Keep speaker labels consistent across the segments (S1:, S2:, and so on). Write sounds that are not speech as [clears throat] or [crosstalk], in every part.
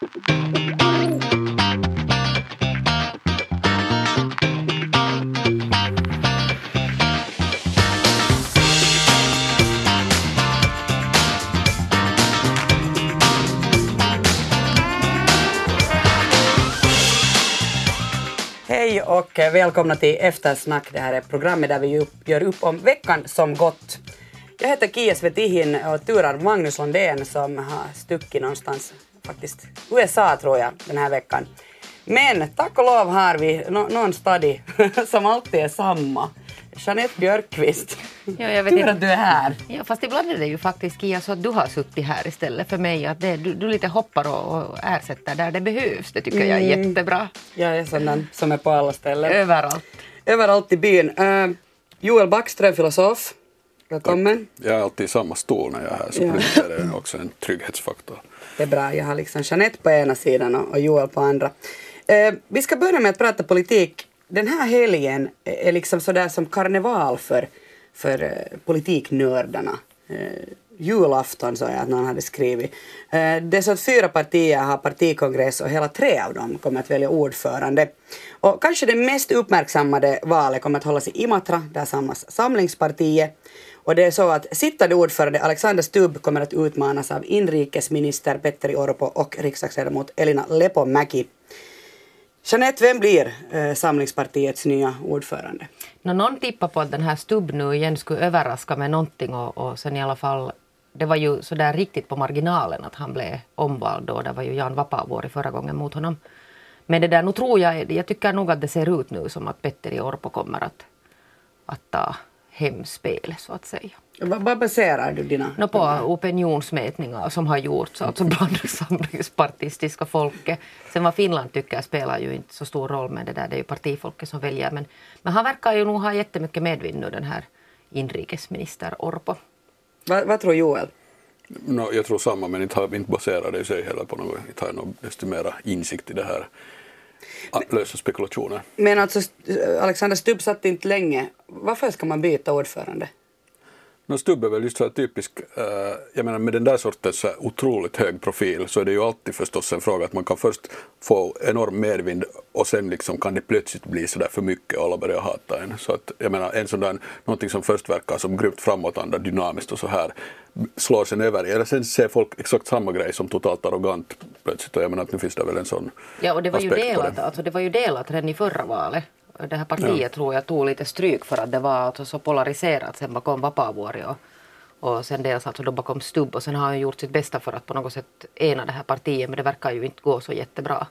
S1: Hej och välkomna till Eftersnack. Det här är programmet där vi gör upp om veckan som gått. Jag heter Kia Svetihin och turar Magnus Lundén som har stuckit någonstans, faktiskt USA tror jag, den här veckan. Men tack och lov har vi no någon stadig [laughs] som alltid är samma. Jeanette Björkqvist.
S2: Ja, jag vet
S1: Tur
S2: inte.
S1: att du är här.
S2: Ja, fast ibland är det ju faktiskt Kia så att du har suttit här istället för mig. Att det, du, du lite hoppar och, och ersätter där det behövs. Det tycker jag är
S1: Mm.
S2: jättebra.
S1: Jag är sån som är på alla ställen.
S2: Överallt.
S1: Överallt i byn. Uh, Joel Backström, filosof. Välkommen.
S3: Jag är alltid i samma stol när jag är här så
S1: Ja.
S3: ja. är det också en trygghetsfaktor.
S1: Det är bra. Jag har liksom Jeanette på ena sidan och, och Joel på andra. Eh, vi ska börja med att prata politik. Den här helgen är liksom sådär som karneval för, för eh, politiknördarna. Eh, julafton så jag att någon hade skrivit. Eh, det är så att fyra partier har partikongress och hela tre av dem kommer att välja ordförande. Och kanske det mest uppmärksammade valet kommer att hållas i Imatra, där samlas Samlingspartiet. Och det är så att sittande ordförande Alexander Stubb kommer att utmanas av inrikesminister Petteri Orpo och riksdagsledamot Elina Lepomäki. Jeanette, vem blir eh, Samlingspartiets nya ordförande?
S2: Nå, någon tippar på att den här Stubb nu igen skulle överraska med någonting och, och sen i alla fall det var ju sådär riktigt på marginalen att han blev omvald då. Det var ju Jan Vapaavuori förra gången mot honom. Men det där, nu tror jag, jag tycker nog att det ser ut nu som att Petteri Orpo kommer att, att ta hem spelet så att säga.
S1: Vad baserar du dina...
S2: No, på opinionsmätningar som har gjorts alltså bland det samlingspartistiska folket. Sen vad Finland tycker spelar ju inte så stor roll men det där det är ju partifolket som väljer. Men, men han verkar ju nog ha jättemycket medvind nu den här inrikesminister Orpo.
S1: Vad, vad tror Joel?
S3: No, jag tror samma men inte, har, inte baserar det i sig heller på något. Inte har jag någon desto mera insikt i det här. Att lösa spekulationer.
S1: Men alltså Alexander Stubb satt inte länge. Varför ska man byta ordförande?
S3: No, Stubb är väl just så här typisk, eh, jag menar med den där sortens otroligt hög profil så är det ju alltid förstås en fråga att man kan först få enorm medvind och sen liksom kan det plötsligt bli så där för mycket och alla börjar hata en. Så att jag menar en sån där, någonting som först verkar som grymt framåtanda, dynamiskt och så här slår sen över eller sen ser folk exakt samma grej som totalt arrogant plötsligt och jag menar att nu finns det väl en sån
S2: Ja och det var ju delat,
S3: det.
S2: alltså det var ju delat redan i förra valet. Det här partiet tror jag tog lite stryk för att det var alltså så polariserat sen bakom Vapaavuori och, och sen dels alltså då bakom Stubb och sen har han gjort sitt bästa för att på något sätt ena det här partiet men det verkar ju inte gå så jättebra.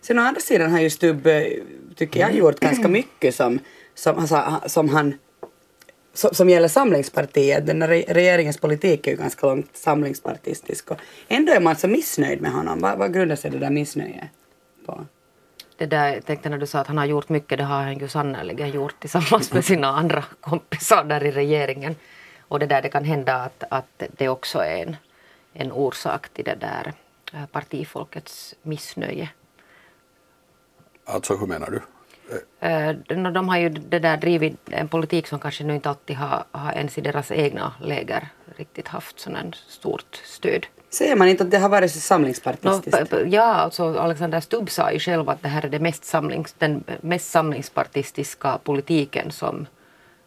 S1: Sen å andra sidan har ju Stubb, eh, tycker jag, gjort ganska mycket som, som, alltså, som han som, som gäller Samlingspartiet. Den regeringens politik är ju ganska långt samlingspartistisk och ändå är man så missnöjd med honom. Vad, vad grundar sig det där missnöjet på?
S2: Det där, jag tänkte när du sa att han har gjort mycket, det har han ju sannerligen gjort tillsammans med sina andra kompisar där i regeringen. Och det där det kan hända att, att det också är en, en orsak till det där eh, partifolkets missnöje.
S3: Alltså hur menar du?
S2: Eh, de- de har ju det där drivit en politik som kanske nu inte alltid har, har ens i deras egna läger riktigt haft sån stort stöd.
S1: Säger man inte att det har varit så samlingspartistiskt?
S2: p- ja, alltså Alexander Stubb sa ju själv att det här är det mest samlings, den mest samlingspartistiska politiken som,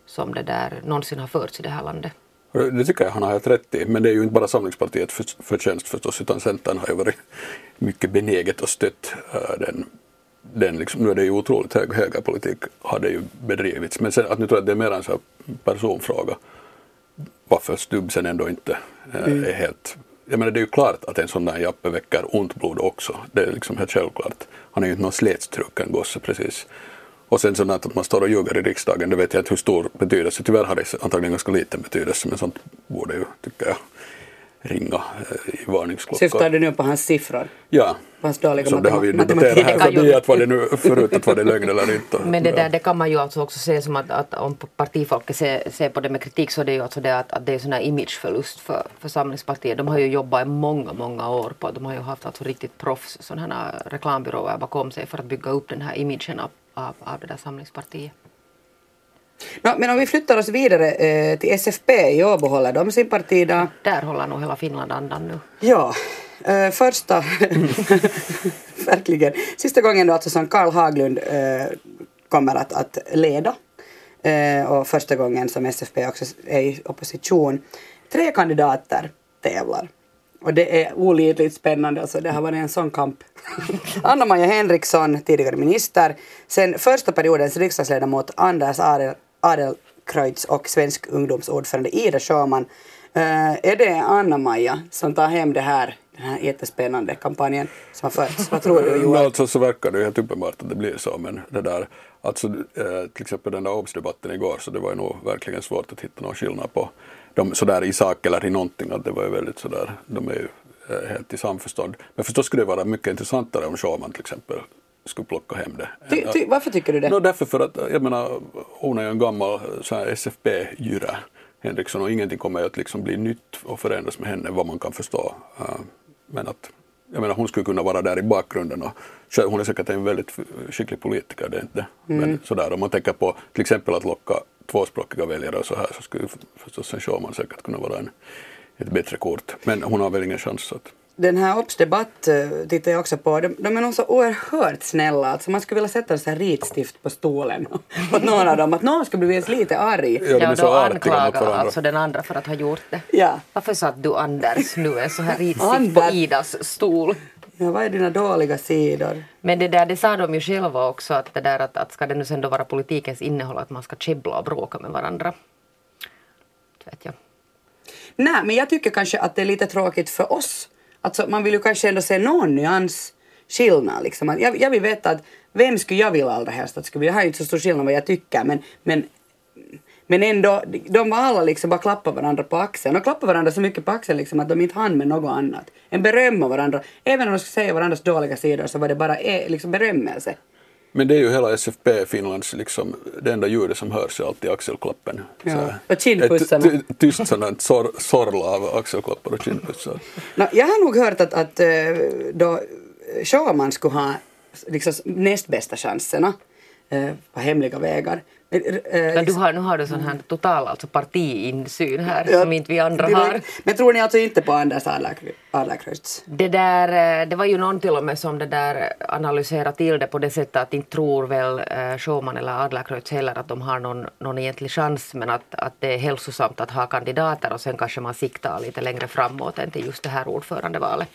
S2: som det där någonsin har förts i det här landet.
S3: Det tycker jag han har helt rätt i. Men det är ju inte bara Samlingspartiet för, förtjänst förstås utan Centern har ju varit mycket benäget och stött äh, den, den liksom, nu är det ju otroligt hög högerpolitik har det ju bedrivits. Men sen, att nu tror jag att det är mer en så här personfråga. Varför Stubb sen ändå inte äh, är helt jag menar det är ju klart att en sån där Jappe väcker ont blod också. Det är liksom helt självklart. Han är ju inte någon slätstruken gosse precis. Och sen sånt att man står och ljuger i riksdagen, det vet jag inte hur stor betydelse. Tyvärr har det antagligen ganska liten betydelse men sånt borde ju, tycker jag, ringa eh, i varningsklockor.
S1: Syftar du nu på hans siffror?
S3: Ja,
S1: På hans dåliga
S3: så det har vi debatterat här
S2: Det kan ju-
S3: förbi att var det nu förut att var det lögn eller inte.
S2: Men det, där, det kan man ju alltså också se som att, att om partifolket ser, ser på det med kritik så är det ju alltså det att, att det är sån här imageförlust för, för Samlingspartiet. De har ju jobbat i många, många år på De har ju haft alltså riktigt proffs sådana här reklambyråer bakom sig för att bygga upp den här imagen av, av, av det där Samlingspartiet.
S1: Nå, men om vi flyttar oss vidare eh, till SFP i Åbo håller de sin partidag.
S2: Där håller nog hela Finland andan nu.
S1: Ja, Uh, första, [laughs] verkligen, sista gången då alltså som Karl Haglund uh, kommer att, att leda uh, och första gången som SFP också är i opposition. Tre kandidater tävlar. Och det är olidligt spännande, alltså det har varit en sån kamp. [laughs] Anna-Maja Henriksson, tidigare minister, sen första periodens riksdagsledamot Anders Adel, Adelkreutz och svensk ungdomsordförande Ida Sjöman. Uh, är det Anna-Maja som tar hem det här, den här jättespännande kampanjen som har förts? Vad tror du Joel? [laughs]
S3: Alltså så verkar det ju helt uppenbart att det blir så, men det där, alltså eh, till exempel den där obs-debatten igår, så det var ju nog verkligen svårt att hitta någon skillnad på dem sådär i sak eller i någonting, att det var ju väldigt sådär, de är ju eh, helt i samförstånd. Men förstås skulle det vara mycket intressantare om Schumann till exempel skulle plocka hem det.
S1: Ty, ty, varför tycker du det?
S3: No, därför för att, jag menar, hon är ju en gammal SFP-jyra, Henriksson, och ingenting kommer att liksom bli nytt och förändras med henne, vad man kan förstå. Uh, men att, jag menar, hon skulle kunna vara där i bakgrunden och hon är säkert en väldigt skicklig politiker, det är inte mm. Men sådär, om man tänker på till exempel att locka tvåspråkiga väljare och så här så skulle förstås en Schumann säkert kunna vara en, ett bättre kort. Men hon har väl ingen chans att
S1: den här Ops debatt eh, tittar jag också på. De, de är nog så oerhört snälla. Alltså man skulle vilja sätta så här ritstift på stolen [laughs] åt någon av dem. Att någon skulle bli lite arg.
S2: Ja, ja då anklagar alltså den andra för att ha gjort det.
S1: Ja.
S2: Varför satt du Anders nu en så här ritstift på Idas stol?
S1: Ja, vad är dina dåliga sidor?
S2: Men det där, det sa de ju själva också att det där att, att ska det nu sen då vara politikens innehåll att man ska käbbla och bråka med varandra. Det vet jag.
S1: Nej, men jag tycker kanske att det är lite tråkigt för oss. Alltså man vill ju kanske ändå se någon nyansskillnad. liksom. Jag, jag vill veta att vem skulle jag vilja allra helst att det skulle bli. här är ju inte så stor skillnad vad jag tycker men, men men ändå, de var alla liksom bara klappa varandra på axeln. Och klappa varandra så mycket på axeln liksom att de inte hann med något annat. En berömma varandra. Även om de skulle säga varandras dåliga sidor så var det bara eh, liksom berömmelse.
S3: Men det är ju hela SFP Finlands, liksom, det enda ljudet som hörs är alltid axelklappen.
S1: Ja. Och kindpussarna.
S3: Ett tyst sådant sor, sorla av axelklappar och kindpussar.
S1: No, jag har nog hört att, att eh, då Schumann skulle ha liksom, näst bästa chanserna eh, på hemliga vägar.
S2: Men, du har, nu har du sån här total alltså partiinsyn här ja, som inte vi andra direkt. har.
S1: Men tror ni alltså inte på Anders Adlercreutz?
S2: Det där, eh, det var ju någon till och med som det där analyserade till det på det sättet att inte tror väl eh, Schumann eller Adlercreutz heller att de har någon, någon egentlig chans men att, att det är hälsosamt att ha kandidater och sen kanske man siktar lite längre framåt än till just det här ordförandevalet.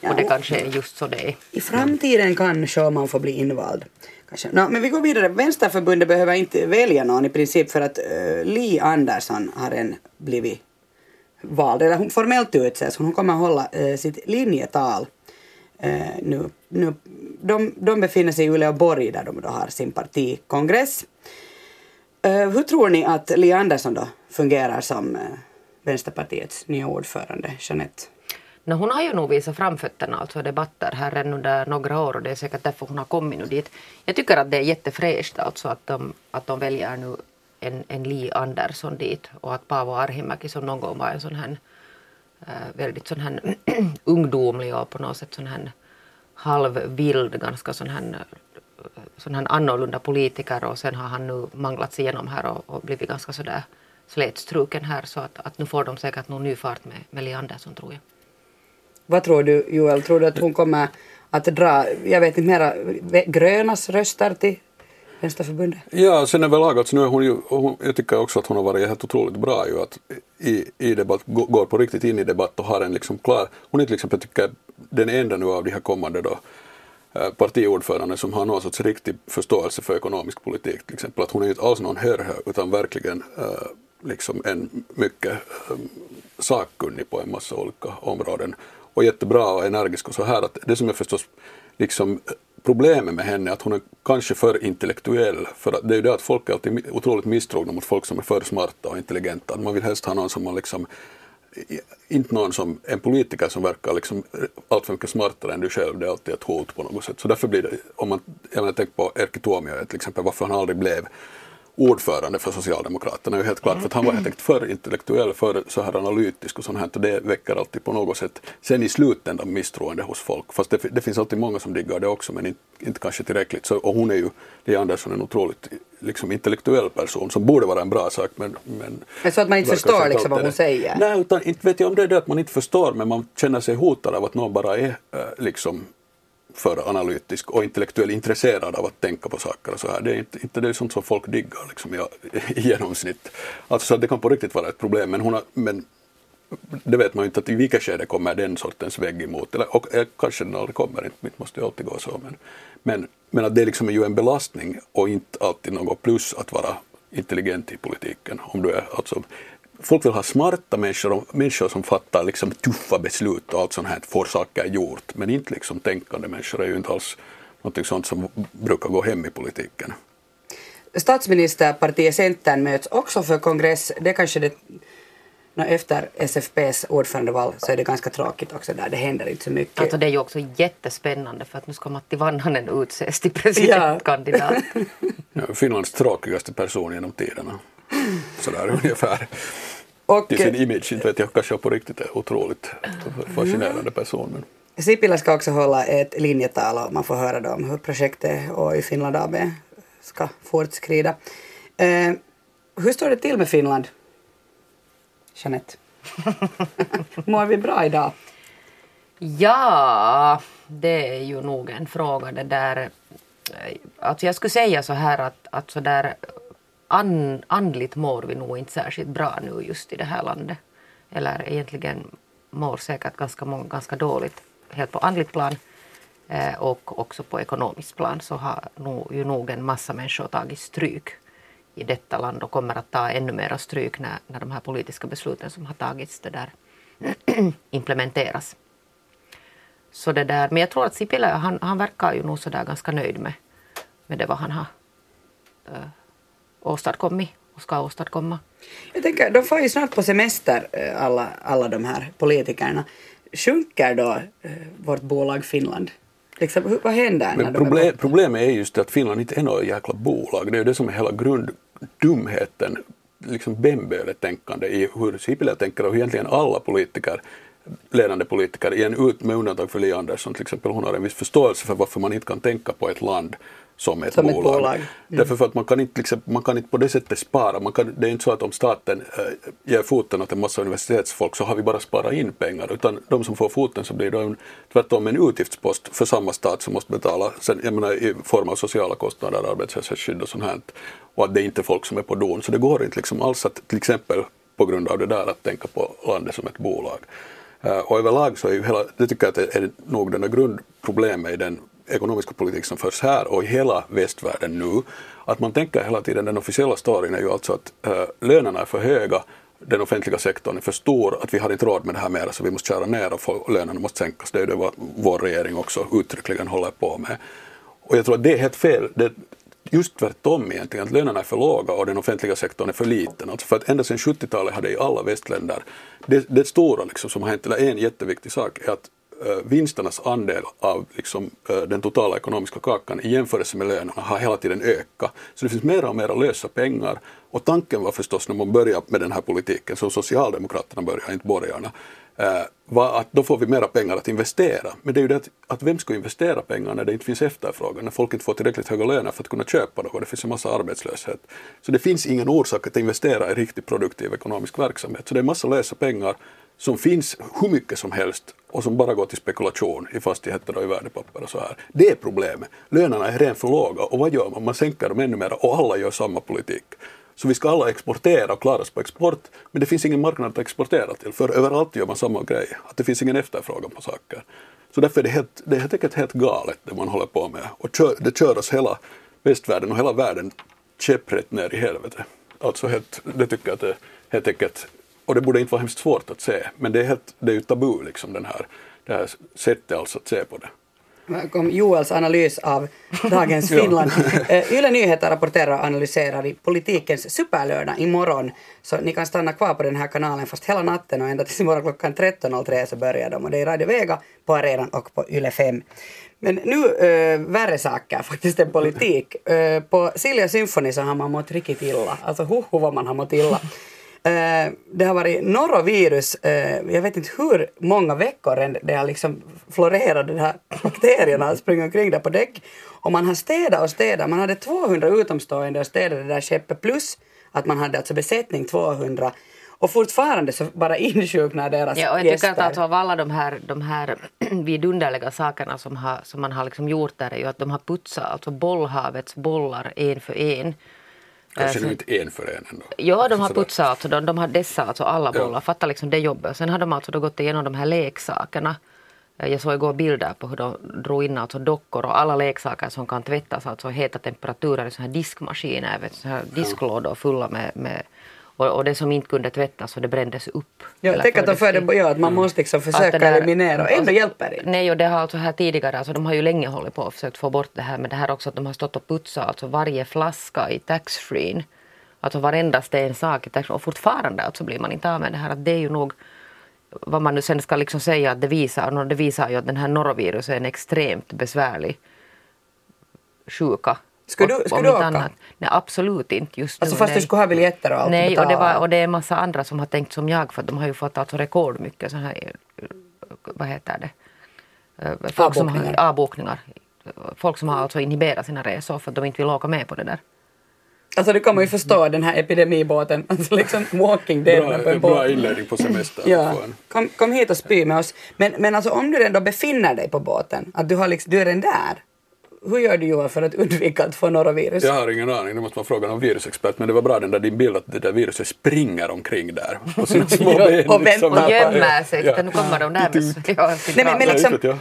S2: Ja, och det kanske är just så det är.
S1: I framtiden kan Schumann få bli invald. Kanske. No, men vi går vidare. Vänsterförbundet behöver inte välja någon i princip för att eh, uh, Li Andersson har en blivit vald, eller hon formellt utses. Hon kommer att hålla uh, sitt linjetal uh, nu. nu de, de befinner sig i Uleåborg där de då har sin partikongress. Uh, hur tror ni att Li Andersson då fungerar som uh, Vänsterpartiets nya ordförande, Jeanette?
S2: No, hon har ju nog visat framfötterna, alltså debatter här under några år och det är säkert därför hon har kommit nu dit. Jag tycker att det är jättefräscht alltså att de, att de väljer nu en, en Li Andersson dit och att Paavo Arhimäki som någon gång var en sån här äh, väldigt sån här [clears throat] ungdomlig och på något sätt sån här halvvild, ganska sån här sån här annorlunda politiker och sen har han nu manglats igenom här och, och blivit ganska sådär slätstruken här så att, att nu får de säkert någon ny fart med, med Li Andersson tror jag.
S1: Vad tror du Joel, tror du att hon kommer att dra, jag vet inte mera, grönas röster till Vänsterförbundet?
S3: Ja, sen överlag, alltså nu är hon ju, hon, jag tycker också att hon har varit helt otroligt bra ju att i, i debatt, går på riktigt in i debatt och har en liksom klar, hon är till exempel tycker den enda nu av de här kommande då eh, partiordförande som har någon sorts riktig förståelse för ekonomisk politik till exempel. Att hon är inte alls någon hörhö utan verkligen eh, liksom en mycket eh, sakkunnig på en massa olika områden och jättebra och energisk och så här. Att det som är förstås liksom problemet med henne är att hon är kanske för intellektuell. För att det är ju det att folk är alltid otroligt misstrogna mot folk som är för smarta och intelligenta. Man vill helst ha någon som man liksom inte någon som en politiker som verkar liksom allt för mycket smartare än du själv, det är alltid ett hot på något sätt. Så därför blir det, om man, jag menar, tänk på Erkki Tuomioja till exempel, varför han aldrig blev ordförande för Socialdemokraterna är helt klart för att han var helt enkelt för intellektuell, för så här analytisk och sånt här och det väcker alltid på något sätt sen i slutändan misstroende hos folk. Fast det, det finns alltid många som diggar det också men inte, inte kanske tillräckligt. Så, och hon är ju, Li Andersson, en otroligt liksom intellektuell person som borde vara en bra sak men... men
S1: så att man inte förstår liksom vad hon säger?
S3: Nej, utan inte vet jag om det är det att man inte förstår men man känner sig hotad av att någon bara är äh, liksom för analytisk och intellektuellt intresserad av att tänka på saker och så här. Det är inte, inte det är sånt som folk diggar liksom, i, i genomsnitt. Alltså så det kan på riktigt vara ett problem men, hon har, men det vet man ju inte att i vilka skede kommer den sortens vägg emot. Eller, och, eller kanske den aldrig kommer, inte måste ju alltid gå så. Men, men, men att det liksom är ju en belastning och inte alltid något plus att vara intelligent i politiken. Om du är, alltså, folk vill ha smarta människor, människor som fattar liksom tuffa beslut och allt sånt här, får saker gjort. Men inte liksom tänkande människor är ju inte alls något sånt som brukar gå hem i politiken.
S1: Statsministerpartiet Centern möts också för kongress. Det kanske det No, efter SFPs ordförandeval så är det ganska tråkigt också där, det händer inte så mycket.
S2: Alltså det är ju också jättespännande för att nu ska Matti Vanhanen utses till presidentkandidat.
S3: ja, Finlands tråkigaste person genom tiderna. Sådär [laughs] ungefär.
S1: Och,
S3: Till sin image, inte vet jag, kanske på riktigt är otroligt fascinerande person. Men...
S1: Sipilä ska också hålla ett linjetal och man får höra då om hur projektet och i Finland AB ska fortskrida. Eh, hur står det till med Finland? Jeanette? [laughs] Mår vi bra idag?
S2: Ja, det är ju nog en fråga det där. Alltså jag skulle säga så här att, att så där an, andligt mår vi nog inte särskilt bra nu just i det här landet. Eller egentligen mår säkert ganska många ganska dåligt helt på andligt plan eh, och också på ekonomiskt plan så har nog, ju nog en massa människor tagit stryk i detta land och kommer att ta ännu mera stryk när, när de här politiska besluten som har tagits det där [clears throat] implementeras. Så det där, men jag tror att Sipilä, han, han verkar ju nog sådär ganska nöjd med, med det vad han har uh, åstadkommit och ska åstadkomma.
S1: Jag tänker, de får ju snart på semester alla, alla de här politikerna. Sjunker då äh, vårt bolag Finland? Liksom, vad händer?
S3: Men problem, problemet är just att Finland inte är något jäkla bolag. Det är ju det som är hela grunddumheten, liksom bemböletänkande i hur Sipilä tänker och egentligen alla politiker ledande politiker, igen ut med undantag för Li Andersson till exempel, hon har en viss förståelse för varför man inte kan tänka på ett land som ett
S1: som
S3: bolag.
S1: Ett bolag. Mm.
S3: Därför för att man kan, inte, liksom, man kan inte på det sättet spara. Man kan, det är inte så att om staten äh, ger foten åt en massa universitetsfolk så har vi bara sparat in pengar. Utan de som får foten så blir de tvärtom en utgiftspost för samma stat som måste betala sen, jag menar, i form av sociala kostnader, arbetslöshetsskydd och sånt här. Och att det är inte folk som är på don. Så det går inte liksom alls att till exempel på grund av det där att tänka på landet som ett bolag. Eh, och överlag så är ju hela, det tycker jag att det är nog den där grundproblemet i den ekonomiska politik som förs här och i hela västvärlden nu. Att man tänker hela tiden, den officiella storyn är ju alltså att äh, lönerna är för höga, den offentliga sektorn är för stor, att vi har inte råd med det här mera så vi måste köra ner och lönerna måste sänkas. Det är det vad vår regering också uttryckligen håller på med. Och jag tror att det är helt fel. Det, just tvärtom egentligen, att lönerna är för låga och den offentliga sektorn är för liten. Alltså för att ända sedan 70-talet hade i alla västländer, det, det stora liksom som har hänt, eller en jätteviktig sak är att eh, vinsternas andel av liksom, eh, den totala ekonomiska kakan i jämförelse med lönerna har hela tiden ökat. Så det finns mer och mer lösa pengar. Och tanken var förstås när man började med den här politiken, som Socialdemokraterna började, inte borgarna, Eh, var att då får vi mera pengar att investera. Men det är ju det att, att vem ska investera pengar när det inte finns efterfrågan, när folk inte får tillräckligt höga löner för att kunna köpa något, det finns en massa arbetslöshet. Så det finns ingen orsak att investera i riktigt produktiv ekonomisk verksamhet. Så det är en massa lösa pengar som finns hur mycket som helst och som bara går till spekulation i fastigheter och i värdepapper och så här. Det är problemet. Lönerna är redan för låga och vad gör man? Man sänker dem ännu mer och alla gör samma politik. Så vi ska alla exportera och klara oss på export men det finns ingen marknad att exportera till för överallt gör man samma grej. Att det finns ingen efterfrågan på saker. Så därför är det helt, det är helt enkelt helt galet det man håller på med. Och kör, det kör oss hela västvärlden och hela världen käpprätt ner i helvete. Alltså helt, det tycker jag att det helt enkelt och det borde inte vara hemskt svårt att se, men det är, helt, det är ju tabu liksom den här, det här sättet alltså att se på det.
S1: Kom Joels analys av dagens [laughs] Finland. Eh, Yle Nyheter rapporterar och analyserar i politikens superlördag imorgon. Så ni kan stanna kvar på den här kanalen fast hela natten och ända tills imorgon klockan 13.03 så börjar de. Och det är Radio Vega på arenan och på Yle 5. Men nu äh, värre saker [laughs] faktiskt än politik. Äh, på Silja Symphony så har man mått riktigt illa. Alltså hoho vad man har mått illa. Eh, det har varit norovirus, eh, jag vet inte hur många veckor det har liksom florerat, de här [laughs] bakterierna har sprungit omkring där på däck. Och man har städat och städat, man hade 200 utomstående och städade det där skeppet plus att man hade alltså besättning 200 och fortfarande så bara [laughs] insjuknar deras
S2: Ja, och jag
S1: gäster.
S2: tycker att av alla de här, de här [clears throat] vidunderliga sakerna som, har, som man har liksom gjort där är ju att de har putsat alltså bollhavets bollar en för en.
S3: Kanske
S2: Eh,
S3: nu inte en för en ändå.
S2: Ja, de har putsat alltså, de, de har dessat alltså alla
S3: Ja.
S2: bollar, fattar liksom det jobbet. Sen har de alltså då gått igenom de här leksakerna. Eh, Jag såg igår bilder på hur de drog in alltså dockor och alla leksaker som kan tvättas alltså heta temperaturer i såna här diskmaskiner, vet, så här disklådor fulla med, med och, och det som inte kunde tvättas och det brändes upp.
S1: Ja, tänk att de
S2: fördes
S1: för
S2: in.
S1: det, ja, att man måste liksom
S2: Att det
S1: försöka
S2: där-
S1: eliminera och ändå hjälper det.
S2: Nej, och det har alltså här tidigare, alltså de har ju länge hållit på och försökt få bort det här, men det här också att de har stått och putsat alltså varje flaska i taxfree. Alltså varenda sten sak i taxfree och fortfarande alltså blir man inte av med det här att det är ju nog vad man nu sen ska liksom säga att det visar, det visar ju att den här norovirus är en extremt besvärlig sjuka.
S1: Skulle du- skulle du åka?
S2: annat. Nej, absolut inte just
S1: Alltså
S2: nu.
S1: fast
S2: nej.
S1: du skulle ha biljetter och allt
S2: Nej, och det,
S1: betala.
S2: var, och det är en massa andra som har tänkt som jag för de har ju fått alltså rekordmycket så här, eh, vad heter det, Eh, folk som har
S1: Avbokningar.
S2: avbokningar. Folk som har alltså inhiberat sina resor för att de inte vill åka med på det där.
S1: Alltså det kan man ju förstå den här epidemibåten, [laughs] alltså liksom walking dead på
S3: Bra,
S1: en
S3: bra
S1: båt.
S3: inledning på semestern.
S1: Ja, kom, kom hit och spy med oss. Men, men alltså om du ändå befinner dig på båten, att du, har liksom, du är den där. Hur gör du Joel för att undvika att få norovirus?
S3: Jag har ingen aning, det måste man fråga någon virusexpert, men det var bra den där din bild att det där viruset springer omkring där [laughs] på sina små
S1: Ja,
S3: ben.
S1: och väntar
S2: Och gömmer sig,
S3: ja.
S2: nu kommer de där med ja,
S1: Nej, men, men liksom,
S3: vet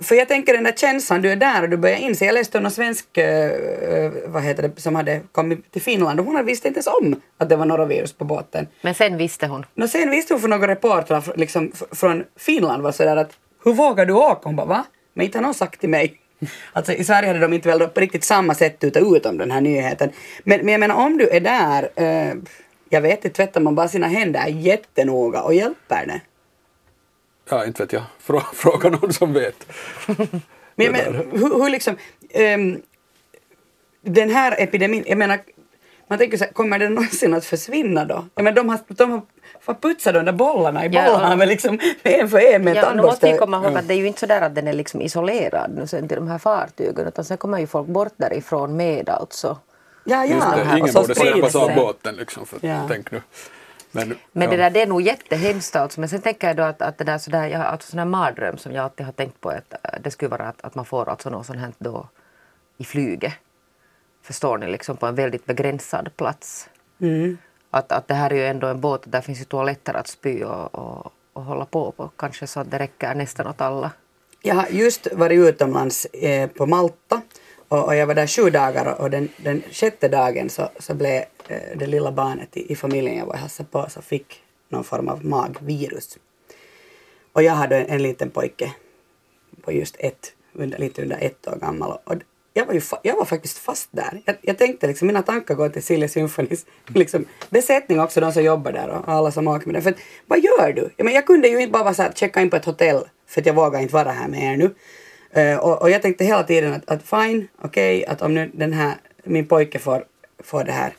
S1: för jag tänker den där känslan, du är där och du börjar inse, jag läste om någon svensk, eh, vad heter det, som hade kommit till Finland och hon visste inte ens om att det var norovirus på båten.
S2: Men sen visste hon.
S1: Nå sen visste hon för några reportrar liksom, från Finland var sådär att hur vågar du åka? Hon bara va? Men inte har någon sagt till mig. [laughs] Alltså i Sverige hade de inte väl på riktigt samma sätt ut om den här nyheten. Men, men jag menar om du är där, eh, jag vet inte, tvättar man bara sina händer jättenoga och hjälper det?
S3: Ja, inte vet jag. Frå, [laughs] fråga någon som vet. [laughs]
S1: Men menar, hur, hur liksom, ehm, den här epidemin, jag menar, man tänker så här, kommer den någonsin att försvinna då? Jag menar, de har, de har får putsa de där bollarna i
S2: Ja,
S1: bollarna med liksom en för en med
S2: Ja, nu måste vi komma ihåg att det är ju inte så där att den är liksom isolerad nu sen till de här fartygen utan sen kommer ju folk bort därifrån med alltså.
S1: Ja,
S3: Just
S1: ja.
S3: det,
S2: här-
S3: ingen borde släppas av båten liksom. För,
S1: Ja.
S3: Tänk nu. Men,
S2: Men
S3: ja.
S2: det där det är nog jättehemskt alltså. Men sen tänker jag då att, att det där sådär, jag alltså sån här mardröm som jag alltid har tänkt på att äh, det skulle vara att, att man får alltså något sånt här då i flyget. Förstår ni, liksom på en väldigt begränsad plats.
S1: Mm.
S2: Att, att det här är ju ändå en båt, där finns ju toaletter att spy och, och, och hålla på på. Kanske så att det räcker nästan åt alla.
S1: Jag har just varit utomlands eh, på Malta och, och jag var där sju dagar och, den, den sjätte dagen så, så blev eh, det lilla barnet i, i familjen jag var och hälsade på så fick någon form av magvirus. Och jag hade en, en liten pojke på just ett, under, lite under ett år gammal och jag var, ju fa- jag var faktiskt fast där. Jag, jag tänkte liksom, mina tankar går till Silja Symphonies [laughs] liksom, besättning också, de som jobbar där och alla som åker med den. För att, vad gör du? Jag, men, jag kunde ju inte bara så här, checka in på ett hotell för att jag vågar inte vara här med er nu. Eh, och, och jag tänkte hela tiden att, att fine, okej, att om nu den här, min pojke får, får det här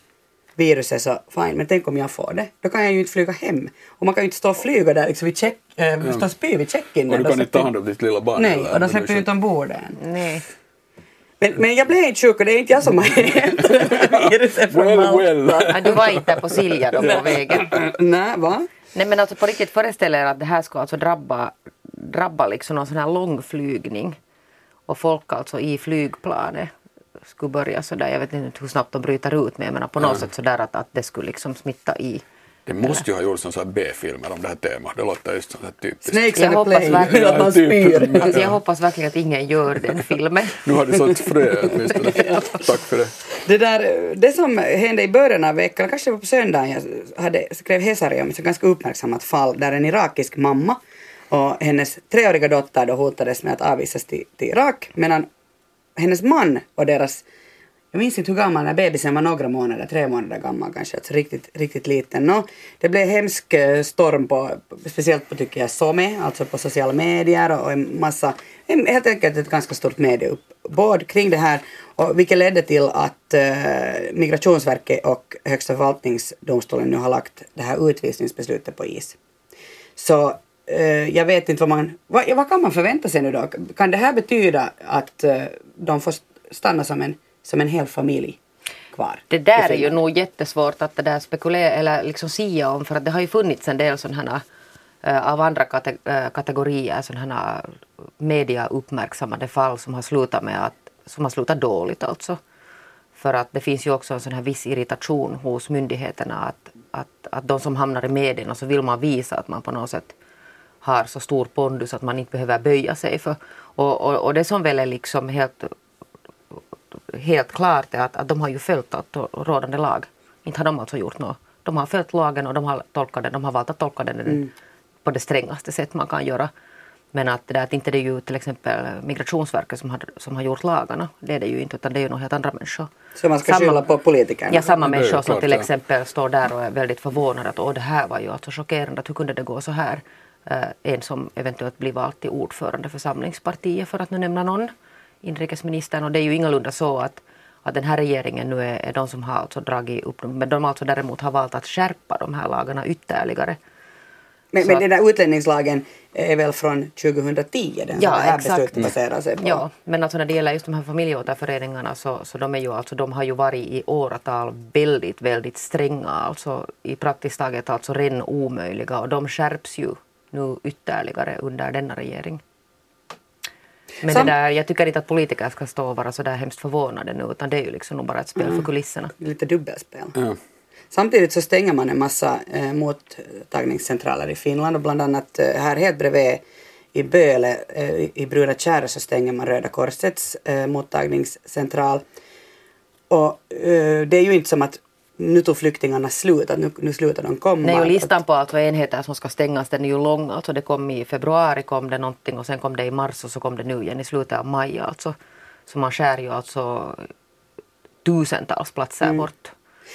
S1: viruset så fine, men tänk om jag får det? Då kan jag ju inte flyga hem. Och man kan ju inte stå och flyga där liksom vid check, eh, stå och spy vid check-in.
S3: Och du kan inte ta hand om ditt lilla barn
S1: Nej,
S3: heller,
S1: och de släpper
S3: du
S1: ju inte ombord än.
S2: Nej.
S1: Men, men jag blev inte sjuk och det är inte jag som har hämtat viruset [laughs] från
S3: Well,
S1: Malta.
S3: well.
S2: Ja, du var inte på Silja då på vägen.
S1: Nej, va?
S2: Nej men alltså på riktigt föreställ er att det här skulle alltså drabba, drabba liksom någon sån här långflygning. Och folk alltså i flygplanet skulle börja sådär, jag vet inte hur snabbt de bryter ut men jag menar på något sätt sådär att, att det skulle liksom smitta i.
S3: Det måste ju ha gjorts sådana B-filmer om det här temat. Det låter just sånt här typiskt.
S1: Snakes
S2: Jag
S1: on a
S2: hoppas verkligen.
S1: Att man
S3: Typ.
S1: spyr. [laughs]
S2: Alltså jag hoppas verkligen att ingen gör den filmen. [laughs]
S3: Nu har du sått frö åtminstone. [laughs] Tack för det.
S1: Det, där, det som hände i början av veckan, kanske det var på söndagen, jag hade, skrev Hesari om ett ganska uppmärksammat fall där en irakisk mamma och hennes treåriga dotter då hotades med att avvisas till, till Irak medan hennes man och deras jag minns inte hur gammal när bebisen var, några månader, tre månader gammal kanske, alltså riktigt, riktigt liten. No, det blev hemsk eh, storm på, speciellt på tycker jag, SOME, alltså på sociala medier och en massa, helt enkelt ett ganska stort medieuppbåd kring det här, och vilket ledde till att eh, Migrationsverket och Högsta förvaltningsdomstolen nu har lagt det här utvisningsbeslutet på is. Så eh, jag vet inte vad man, vad, vad kan man förvänta sig nu då? Kan det här betyda att eh, de får stanna som en, som en hel familj? Kvar
S2: det där är ju nog jättesvårt att det där spekulera eller liksom sia om för att det har ju funnits en del sådana här Eh, av andra kate eh, kategorier sådana media uppmärksammade fall som har slutat med att som har slutat dåligt alltså. För att det finns ju också en sån här viss irritation hos myndigheterna att, att, att de som hamnar i medierna så vill man visa att man på något sätt har så stor pondus att man inte behöver böja sig för. Och, och, och det som väl är liksom helt, helt klart är att, att de har ju följt rådande lag. Inte har de alltså gjort något. De har följt lagen och de har tolkat den, de har valt att tolka den mm på det strängaste sätt man kan göra. Men att, det där, att inte det är ju till exempel Migrationsverket som har, som har gjort lagarna. Det är det ju inte utan det är ju några helt andra människor.
S1: Så man ska samma, skylla på politikerna?
S2: Ja, samma människor som till exempel står där och är väldigt förvånade att Åh, det här var ju alltså chockerande, att hur kunde det gå så här? Uh, en som eventuellt blir vald till ordförande för Samlingspartiet för att nu nämna någon, inrikesministern. Och det är ju ingalunda så att, att den här regeringen nu är, är de som har alltså dragit upp dem, men de alltså däremot har valt att skärpa de här lagarna ytterligare.
S1: Men, men den där utlänningslagen är väl från 2010 den ja, det här exakt. beslutet baserar sig på?
S2: Ja, men alltså när det gäller just de här familjeåterföreningarna så, så de, är ju, alltså, de har ju varit i åratal väldigt, väldigt stränga, alltså i praktiskt taget alltså ren omöjliga och de skärps ju nu ytterligare under denna regering. Men Sam det där, jag tycker inte att politiker ska stå och vara så där hemskt förvånade nu utan det är ju liksom nog bara ett spel mm. för kulisserna.
S1: Lite dubbelspel. Mm. Samtidigt så stänger man en massa eh, mottagningscentraler i Finland och bland annat eh, här helt bredvid i Böle eh, i Bruna Kärr så stänger man Röda Korsets eh, mottagningscentral. Och eh, det är ju inte som att nu tog flyktingarna slut, att nu, nu slutar de komma.
S2: Nej, och listan på alltså enheter som ska stängas den är ju lång. Alltså det kom i februari kom det någonting och sen kom det i mars och så kom det nu igen i slutet av maj alltså. Så man skär ju alltså tusentals platser mm. bort.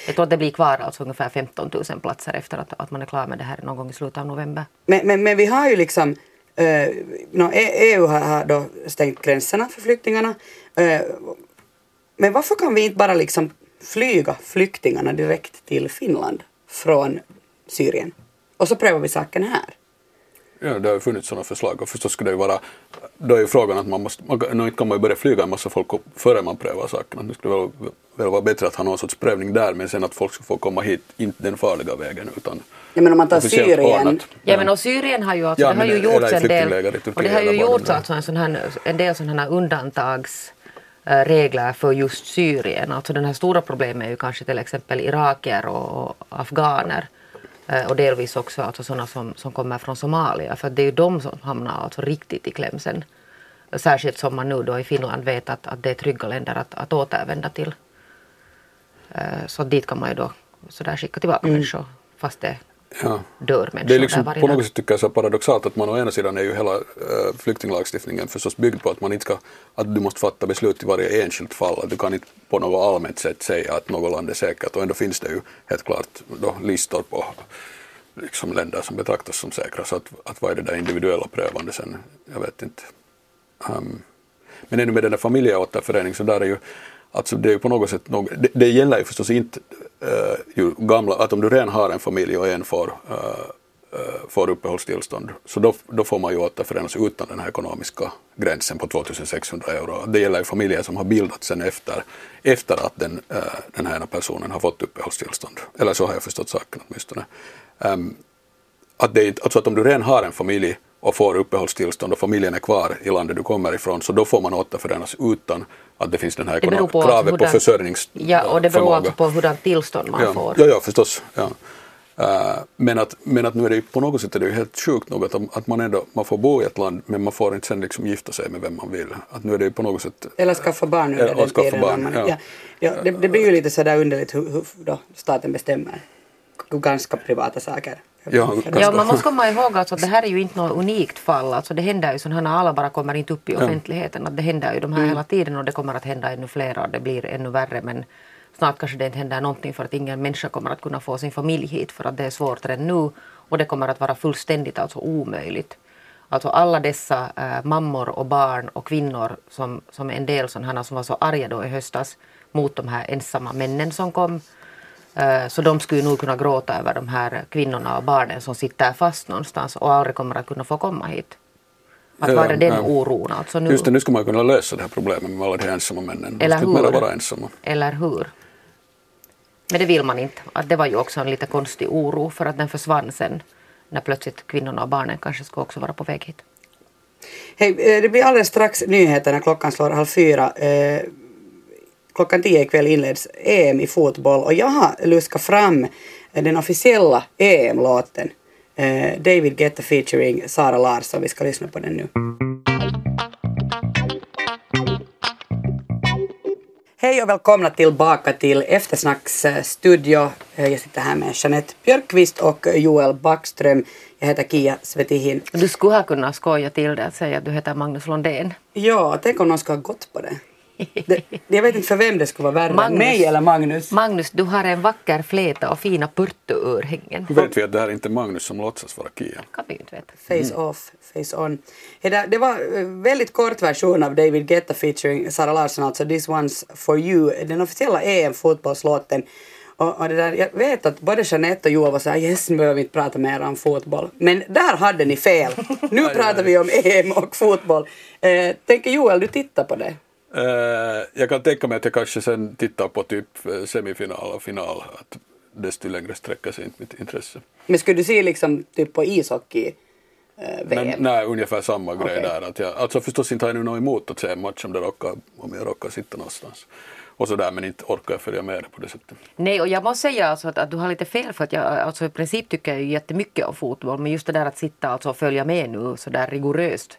S2: Jag tror att det blir kvar alltså ungefär 15 000 platser efter att, att man är klar med det här någon gång i slutet av november.
S1: Men, men, men vi har ju liksom uh, no, EU har, har då stängt gränserna för flyktingarna. Uh, men varför kan vi inte bara liksom flyga flyktingarna direkt till Finland från Syrien? Och så prövar vi saken här.
S3: Ja, det har ju funnits sådana förslag och förstås skulle det ju vara, då är ju frågan att man måste, man, inte kan man ju börja flyga en massa folk före man prövar sakerna. Det skulle väl, väl vara bättre att ha någon sorts prövning där men sen att folk ska få komma hit, inte den farliga vägen utan
S1: Ja men om man tar Syrien.
S2: Ja men och Syrien har ju, alltså, ja, det har ju gjorts en del, och det har ju gjorts alltså en, sån här, en del sådana här undantagsregler för just Syrien. Alltså den här stora problemet är ju kanske till exempel iraker och afghaner Eh, och delvis också alltså sådana som, som kommer från Somalia för det är ju de som hamnar alltså riktigt i kläm sen. Särskilt som man nu då i Finland vet att, att det är trygga länder att, att återvända till. Eh, så dit kan man ju då sådär skicka tillbaka mm. människor fast det ja. dör människor
S3: Det är liksom på något sätt tycker jag så paradoxalt att man å ena sidan är ju hela äh, flyktinglagstiftningen förstås byggd på att man inte ska, att du måste fatta beslut i varje enskilt fall, att du kan inte på något allmänt sätt säga att något land är säkert och ändå finns det ju helt klart då listor på liksom länder som betraktas som säkra så att, att vad är det där individuella prövande sen, jag vet inte. Um, men ännu med den där familjeåterföreningen så där är ju Alltså det är ju på något sätt, något, det, det gäller ju förstås inte äh, ju gamla, att om du redan har en familj och en får, äh, eh, eh, får uppehållstillstånd så då, då får man ju återförenas utan den här ekonomiska gränsen på 2600 euro. Det gäller ju familjer som har bildats sen efter, efter att den, den här personen har fått uppehållstillstånd. Eller så har jag förstått saken åtminstone. Ähm, att, det, alltså att om du redan har en familj och får uppehållstillstånd och familjen är kvar i landet du kommer ifrån så då får man återförenas utan att det finns den här
S2: på
S3: kravet
S2: på
S3: hurdan, försörjningsförmåga.
S2: Ja, och det beror alltså på hurdant tillstånd man
S3: ja,
S2: får.
S3: Ja, ja förstås. Ja. Uh, men, att, men att nu är det på något sätt är det ju helt sjukt nog att, att man ändå man får bo i ett land men man får inte sen liksom gifta sig med vem man vill. Att nu är det på något sätt...
S1: Eller skaffa barn under den tiden. Barn, man, ja. Ja, ja, det, det blir ju lite sådär underligt hur, hur då staten bestämmer ganska privata saker.
S2: Ja, ja, man måste komma ihåg alltså att det här är ju inte något unikt fall. Alltså det händer ju sådana alla bara kommer inte upp i ja. offentligheten. Att det händer ju de här mm. hela tiden och det kommer att hända ännu fler och det blir ännu värre. Men snart kanske det inte händer någonting för att ingen människa kommer att kunna få sin familj hit för att det är svårt redan nu. Och det kommer att vara fullständigt alltså omöjligt Alltså alla dessa äh, mammor och barn och kvinnor som, som en del sådana som var så arga då i höstas mot de här ensamma männen som kom. Äh, så de skulle nog kunna gråta över de här kvinnorna och barnen som sitter fast någonstans och aldrig kommer att kunna få komma hit. Att
S3: Ja,
S2: vara den
S3: ja.
S2: oron alltså nu.
S3: Just det, nu skulle man kunna lösa det här problemet med alla de här ensamma männen. De
S2: Eller
S3: inte
S2: hur?
S3: vara ensamma.
S2: Eller hur? Men det vill man inte. Att det var ju också en lite konstig oro för att den försvann sen när plötsligt kvinnorna och barnen kanske skulle också vara på väg hit.
S1: Hej, eh, det blir alldeles strax nyheter när klockan slår halv fyra. Klockan tio ikväll inleds EM i fotboll och jag har luskat fram den officiella EM-låten. Eh, David Guetta featuring Sara Larsson. Vi ska lyssna på den nu. Hej och välkomna tillbaka till Eftersnacks studio. Eh, Jag sitter här med Jeanette Björkqvist och Joel Backström. Jag heter Kia Svetihin.
S2: Du skulle ha kunnat skoja till det att säga att du heter Magnus Lundén.
S1: Ja, tänk om någon skulle ha gått på det. Det. Jag vet inte för vem det skulle vara värre,
S2: Magnus.
S1: mig eller Magnus.
S2: Magnus, du har en vacker fläta och fina purtuörhängen.
S3: Hur vet vi att det här är inte Magnus som låtsas vara Kia?
S2: kan vi inte veta.
S1: Face off, face on. Det, var eh, väldigt kort version av David Guetta featuring Sara Larsson, alltså This One's For You, den officiella EM-fotbollslåten. Och, och det där, jag vet att både Jeanette och Joel var såhär yes nu behöver vi inte prata mer om fotboll. Men där hade ni fel. Nu [laughs] pratar vi om EM och fotboll. Eh, tänker Joel, du tittar på det?
S3: Eh, jag kan tänka mig att jag kanske sen tittar på typ eh, semifinal och final. Att desto längre sträcker sig inte mitt intresse.
S1: Men skulle du se liksom typ på ishockey eh, VM?
S3: Men nej, ungefär samma grej
S1: Okej.
S3: där. Att jag, alltså förstås inte har jag nu något emot att se en match om, det råkar, om jag råkar sitta någonstans. Och sådär, men inte orkar jag följa med det på det sättet.
S2: Nej, och jag måste säga alltså att, att du har lite fel för att jag alltså i princip tycker jag jättemycket om fotboll men just det där att sitta alltså och följa med nu så där rigoröst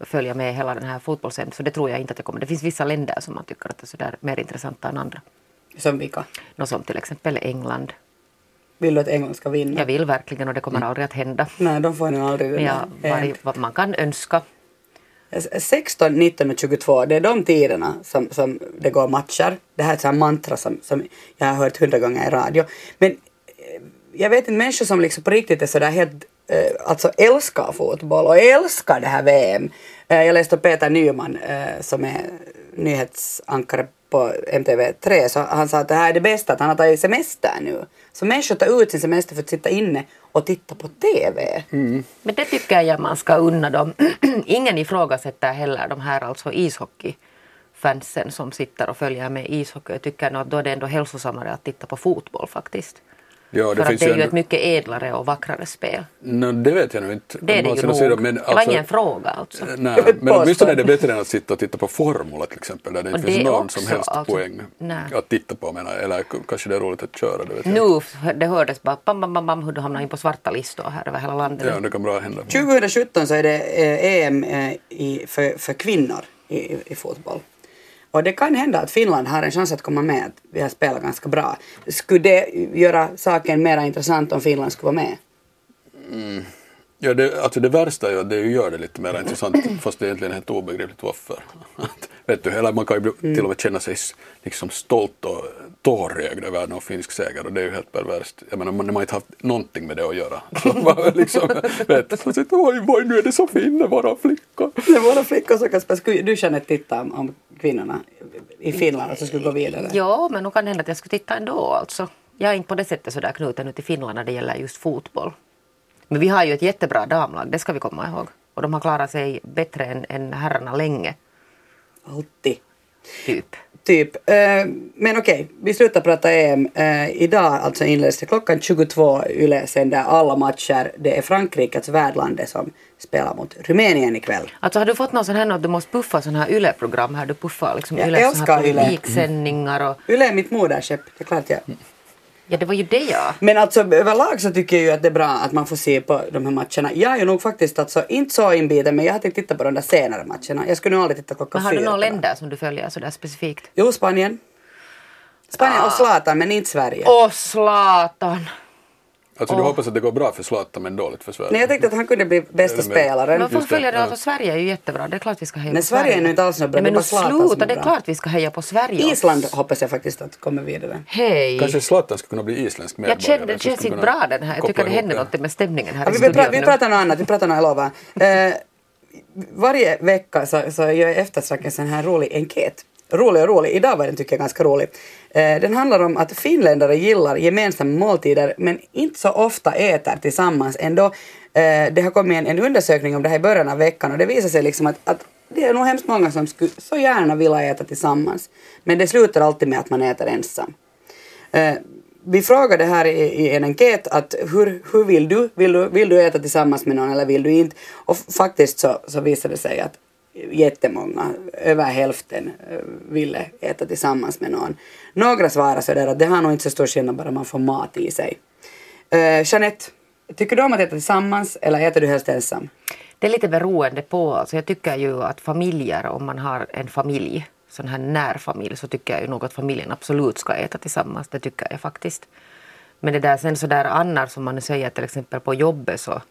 S2: följa med hela den här fotbollsen så det tror jag inte att jag kommer. Det finns vissa länder som man tycker att är så där mer intressanta än andra.
S1: Som vilka?
S2: Nå, som till exempel England.
S1: Vill du att England ska vinna?
S2: Jag vill verkligen och det kommer aldrig att hända.
S1: Nej, de får nog aldrig det
S2: Men jag, vad man kan önska.
S1: Eh, 16, 19 och 22, det är de tiderna som, som det går matcher. Det här är ett mantra som, som jag har hört hundra gånger i radio. Men eh, jag vet inte, människor som liksom på riktigt är sådär helt, alltså älskar fotboll och älskar det här VM. Eh, jag läste Peter Nyman eh, som är nyhetsankare på MTV3 så han sa att det här är det bästa, att han har tagit semester nu. Så människor tar ut sin semester för att sitta inne och titta på TV.
S2: Men det tycker jag man ska unna dem. [clears throat] Ingen ifrågasätter heller de här alltså ishockeyfansen som sitter och följer med ishockey. Jag tycker nog att då är det ändå hälsosammare att titta på fotboll faktiskt.
S3: Ja,
S2: För
S3: det
S2: att
S3: finns
S2: det är ju
S3: ändå-
S2: ett mycket ädlare och vackrare spel.
S3: No, det vet jag nog inte.
S2: Det är det ju nog.
S3: sidan, men
S2: det var
S3: alltså-
S2: ingen fråga alltså.
S3: Nej,
S1: Jag [laughs] vill
S3: men åtminstone är det bättre än att sitta och titta på Formula till exempel där det inte finns
S2: det
S3: någon
S2: också,
S3: som helst
S2: alltså,
S3: poäng
S2: nej.
S3: att titta på menar. Eller kanske det är roligt att köra, det vet jag.
S2: Nu, det hördes bara bam, bam, bam, bam hur du hamnade in på svarta listor här över hela landet.
S3: Ja, det kan bra hända.
S1: 2017 så är det eh, EM eh, i, för, för kvinnor i, i, i fotboll. Och det kan hända att Finland har en chans att komma med. att Vi har spelat ganska bra. Skulle det göra saken mer intressant om Finland skulle vara med?
S3: Ja, det, alltså det värsta är ju att det gör det lite mer intressant [clears throat] fast det är egentligen helt obegripligt varför. [laughs] Att, vet du, eller man kan ju
S2: Mm.
S3: till och med känna sig liksom stolt och tårögd över någon finsk seger och det är ju helt perverst. Jag menar, man, man har inte haft någonting med det att göra. [laughs] Så man liksom, vet, sitter, oj, oj, nu är det så fin att vara flicka.
S1: Det är våra flickor som kan spela. Du känna titta om, om kvinnorna i Finland som skulle gå vidare?
S2: Ja, men nog kan det hända att jag skulle titta ändå alltså. Jag är inte på det sättet sådär knuten ut i Finland när det gäller just fotboll. Men vi har ju ett jättebra damlag, det ska vi komma ihåg. Och de har klarat sig bättre än, än herrarna länge,
S1: Alltid.
S2: Typ.
S1: Typ. Eh, men okej, vi slutar prata EM. Eh, idag alltså inleds det klockan 22 Yle sänder alla matcher. Det är Frankrike, alltså värdlandet, som spelar mot Rumänien ikväll.
S2: Alltså har du fått någon sån här att du måste puffa sån här YLE-program här? Du puffar liksom
S1: Jag
S2: YLEs sån
S1: älskar YLE.
S2: och...
S1: Yle är mitt moderskepp, det är klart jag.
S2: Ja, det var ju det ja.
S1: Men alltså överlag så tycker jag ju att det är bra att man får se på de här matcherna. Jag är ju nog faktiskt alltså inte så inbiten men jag har tänkt titta på de där senare matcherna. Jag skulle nog aldrig titta klockan
S2: Men har du
S1: fyra.
S2: några länder som du följer sådär specifikt?
S1: Jo, Spanien. Spanien
S2: Ah.
S1: och Zlatan men inte Sverige.
S2: Åh, Zlatan!
S3: Alltså du hoppas att det går bra för Zlatan men dåligt för Sverige?
S1: Nej, jag tänkte att han kunde bli bästa [laughs] spelaren.
S2: Men folk
S3: det,
S2: följer det, alltså Sverige är ju jättebra, det är klart vi ska heja
S1: Men
S2: på
S1: Sverige är nu inte alls något bra,
S2: Nej,
S1: det
S2: men
S1: är bara
S2: nu
S1: Zlatan som
S2: sluta, det är klart vi ska heja på Sverige.
S1: Island hoppas jag faktiskt att kommer vidare.
S2: Hej!
S3: Kanske Zlatan skulle kunna bli isländsk medborgare?
S2: Jag känner, det känns inte bra den här. Jag tycker det händer något med stämningen här
S1: Ja,
S2: i
S1: vi, vi,
S2: studion
S1: pra, vi pratar något annat, vi pratar något, jag lovar. Eh, varje vecka så, så gör jag eftersnack en sån här rolig enkät. Rolig och rolig, idag var den tycker jag ganska rolig. Eh, den handlar om att finländare gillar gemensamma måltider men inte så ofta äter tillsammans ändå. Eh, det har kommit en, en undersökning om det här i början av veckan och det visar sig liksom att, att det är nog hemskt många som skulle så gärna vilja äta tillsammans. Men det slutar alltid med att man äter ensam. Eh, vi frågade här i, i en enkät att hur, hur vill du? Vill, du? vill du äta tillsammans med någon eller vill du inte? Och faktiskt så, så visade det sig att jättemånga, över hälften, eh, ville äta tillsammans med någon. Några svarar sådär att det har nog inte så stor skillnad bara man får mat i sig. Uh, Jeanette, tycker du om att äta tillsammans eller äter du helst ensam?
S2: Det är lite beroende på. Alltså jag tycker ju att familjer, om man har en familj, sån här närfamilj, så tycker jag ju nog att familjen absolut ska äta tillsammans. Det tycker jag faktiskt. Men det där sen så där annars som man nu säger till exempel på jobbet så,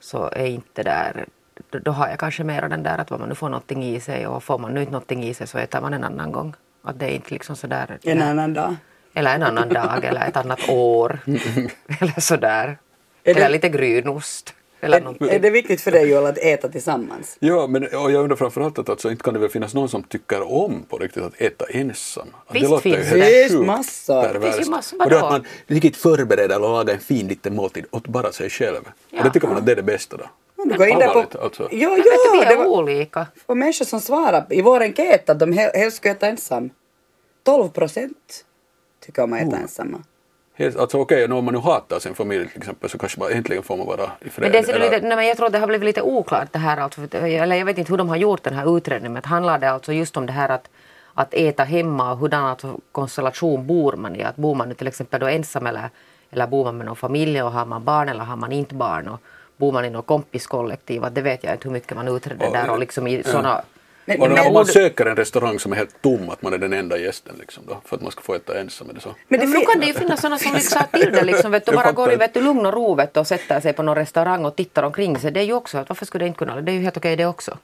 S2: så är inte där då, har jag kanske mera den där att vad man nu får någonting i sig och får man nu inte någonting i sig så äter man en annan gång. Att det är inte liksom sådär.
S1: En annan dag?
S2: Eller en annan dag eller ett annat år. [laughs] eller sådär.
S1: Är det-
S2: Eller lite grynost. Eller
S1: Är,
S2: någonting.
S1: är det viktigt för dig Joel att äta tillsammans?
S3: Ja, men och jag undrar framförallt att alltså, inte kan det väl finnas någon som tycker om på riktigt att äta ensam? Att
S2: Visst
S3: låter ju
S2: finns
S3: helt
S1: det. Massor.
S2: Det finns ju massor,
S3: och det att man riktigt förbereder och lagar en fin liten måltid åt bara sig själv. Och det tycker man att det är det bästa då.
S1: Du går in där på...
S3: Alltså.
S1: Jo,
S2: Men vet vi
S1: det
S2: är
S1: var...
S2: olika.
S1: Och människor som svarar i vår enkät att de hel- helst skulle äta ensam. 12 procent tycker om att äta
S3: Oh.
S1: ensamma.
S3: Helt, alltså okej, okay, om man nu hatar sin familj till exempel så kanske man äntligen får man vara i fred.
S2: Men det är
S3: eller-
S2: lite, nej, men jag tror att det har blivit lite oklart det här. Alltså, för- eller jag vet inte hur de har gjort den här utredningen. Men handlar det alltså just om det här att, att äta hemma och hurdan alltså konstellation bor man i? Att bor man nu till exempel då ensam eller, eller bor man med någon familj och har man barn eller har man inte barn? Och bor man i något kompiskollektiv? Att Det vet jag inte hur mycket man utreder
S3: Ja,
S2: där och liksom i såna
S1: Men,
S3: Och
S1: men,
S3: om man söker en restaurang som är helt tom, att man är den enda gästen liksom då, för att man ska få äta ensam, är det så?
S1: men det
S2: Men nu
S1: fin-
S2: kan det ju finnas sådana som [laughs] liksom sa till det liksom, vet du, bara går i
S3: fattar.
S2: vet du, lugn och ro vet du, och sätter sig på någon restaurang och tittar omkring sig. Det är ju också, att varför skulle det inte kunna, det är ju helt okej det också.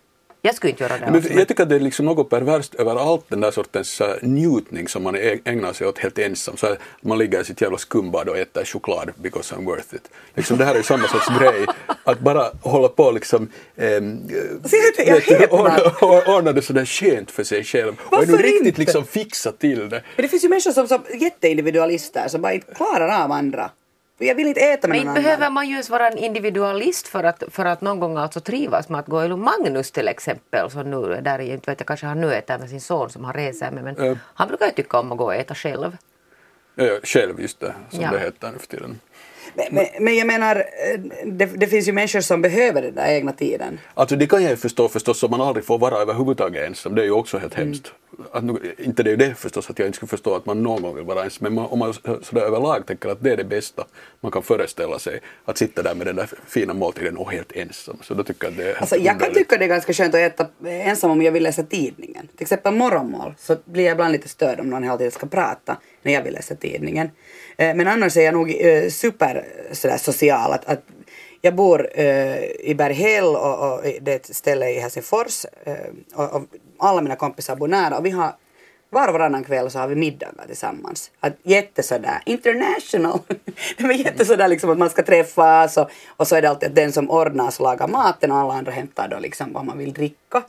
S2: Jag skulle inte göra det.
S3: Men
S2: alltså, men-
S3: jag tycker att det är liksom något perverst över allt den där sortens äh, njutning som man ägnar sig åt helt ensam. Så här, man ligger i sitt jävla skumbad och äter choklad because I'm worth it. Liksom det här är ju samma sorts grej. Att bara hålla på liksom vet
S1: häpnar.
S3: ordna, [laughs] ordna det sådär skönt för sig själv. och
S1: Varför
S3: nu riktigt
S1: inte?
S3: liksom fixa till det.
S1: men det finns ju människor som, som jätteindividualister som bara inte klarar av andra. Jag vill inte äta med
S2: Men
S1: någon
S2: behöver
S1: annan.
S2: man ju ens vara en individualist för att, för att någon gång alltså trivas med att gå i Magnus till exempel, som nu är där inte vet jag, kanske han nu äter med sin son som han reser med, men
S3: Ja.
S2: han brukar ju tycka om att gå och äta själv.
S3: Ja, ja, själv just det, som
S2: Ja.
S3: det heter nu för tiden.
S1: Men, men, men jag menar, eh, det, det finns ju människor som behöver den där egna tiden.
S3: Alltså det kan jag ju förstå förstås om man aldrig får vara överhuvudtaget ensam. Det är ju också helt hemskt. Att, inte det är ju det förstås att jag inte skulle förstå att man någon gång vill vara ensam. Men man, om man sådär överlag tänker att det är det bästa man kan föreställa sig. Att sitta där med den där fina måltiden och helt ensam. Så då tycker jag det är
S1: Alltså, jag kan tycka det är ganska skönt att äta ensam om jag vill läsa tidningen. Till exempel morgonmål så blir jag ibland lite störd om någon hela tiden ska prata när jag vill läsa tidningen. Eh, men annars är jag nog eh, super sådär social. Att, att jag bor eh, i Berghäll och, och det är ett ställe i Helsingfors och, och alla mina kompisar bor nära och vi har var och varannan kväll så har vi middagar tillsammans. Att jätte sådär international. [laughs] det var jätte sådär liksom att man ska träffas och, och så är det alltid att den som ordnar så lagar maten och alla andra hämtar då liksom vad man vill dricka.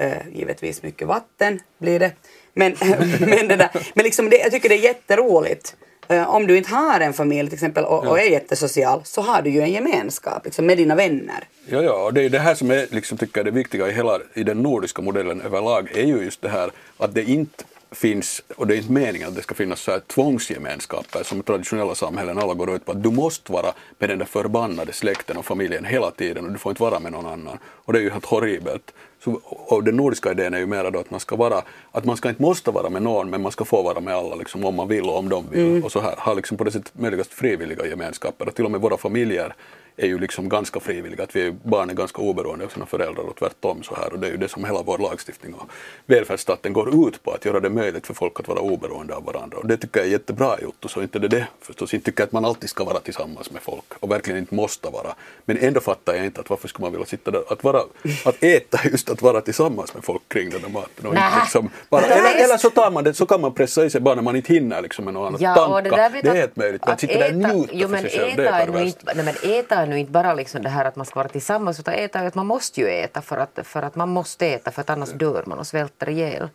S1: Uh, givetvis mycket vatten blir det. Men, [laughs] men, det där, men liksom det, jag tycker det är jätteroligt. Eh, om du inte har en familj till exempel och, och är jättesocial så har du ju en gemenskap liksom, med dina vänner.
S3: Ja, ja, och det är det här som är, liksom, tycker jag, det viktiga i hela i den nordiska modellen överlag är ju just det här att det inte finns, och det är inte meningen att det ska finnas så här tvångsgemenskaper som traditionella samhällen alla går ut på att du måste vara med den där förbannade släkten och familjen hela tiden och du får inte vara med någon annan. Och det är ju helt horribelt. Så, och den nordiska idén är ju mera då att man ska vara, att man ska inte måste vara med någon men man ska få vara med alla liksom, om man vill och om de vill. Och så här, ha liksom på det sättet möjligast frivilliga gemenskaper och till och med våra familjer är ju liksom ganska frivilliga, att vi barn är ganska oberoende av sina föräldrar och tvärtom så här och det är ju det som hela vår lagstiftning och välfärdsstaten går ut på, att göra det möjligt för folk att vara oberoende av varandra. Och det tycker jag är jättebra gjort och så inte det det. Förstås, inte tycker jag att man alltid ska vara tillsammans med folk och verkligen inte måste vara, men ändå fattar jag inte att varför skulle man vilja sitta där, att, vara, att äta just att vara tillsammans med folk kring den där maten och inte liksom bara, eller, eller så tar man det, så kan man pressa i sig bara när man inte hinner liksom med något annat,
S2: Ja, och
S3: tanka,
S2: det
S3: det är
S2: att-
S3: helt möjligt, men att sitta där och njuta
S2: jo,
S3: för sig själv, det är perverst.
S2: inte, nej, men äta är nu inte bara liksom det här att man ska vara tillsammans utan äta att man måste ju äta för att, för att man måste äta för att annars dör man och svälter ihjäl.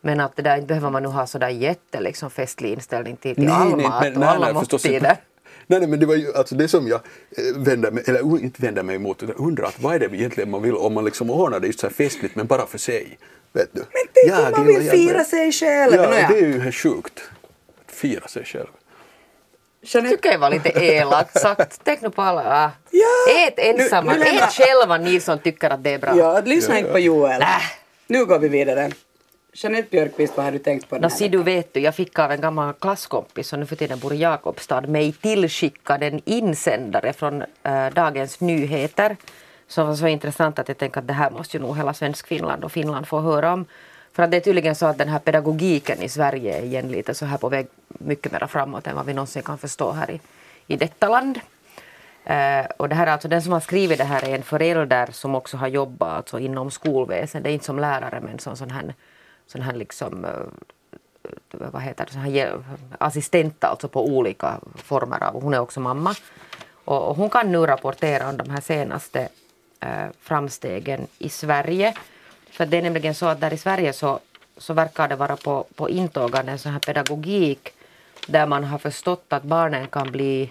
S2: Men att det där inte behöver man nu ha sådär jätte liksom festlig inställning till, till all mat och alla måltider.
S3: Nej, nej, men det var ju alltså det som jag eh, vänder mig, eller o- inte vänder mig emot, utan undrar att vad är det egentligen man vill om man liksom ordnar det just så här festligt men bara för sig. Vet du? Men
S1: tänk om man vill fira sig själv.
S3: Ja, det är ju helt sjukt. Att fira sig själv.
S1: Jeanette,
S2: tycker jag var lite elakt sagt. Tänk nu på alla. ah.
S1: Ja.
S2: Ät ensamma,
S1: Nu- nu
S2: ät själva ni som tycker att det är bra.
S1: ja, lyssna inte på Joel.
S2: Nä.
S1: Nu går vi vidare. Jeanette Björkqvist, vad har du tänkt på här
S2: si du vet du, jag fick av en gammal klasskompis som nu för tiden bor i Jakobstad mig tillskickad en insändare från äh, Dagens Nyheter som var så intressant att jag tänkte att det här måste ju nog hela svensk Finland och Finland få höra om. För att det är tydligen så att den här pedagogiken i Sverige är igen lite så här på väg mycket mer framåt än vad vi någonsin kan förstå här i, i detta land. Eh, och det här alltså den som har skrivit det här är en förälder som också har jobbat alltså inom skolväsendet, inte som lärare men som sån här, sån här liksom, eh, vad heter det, sån här assistent alltså på olika former av, hon är också mamma. Och, och hon kan nu rapportera om de här senaste eh, framstegen i Sverige. För det är nämligen så att där i Sverige så, så verkar det vara på, på intågande en sån här pedagogik där man har förstått att barnen kan bli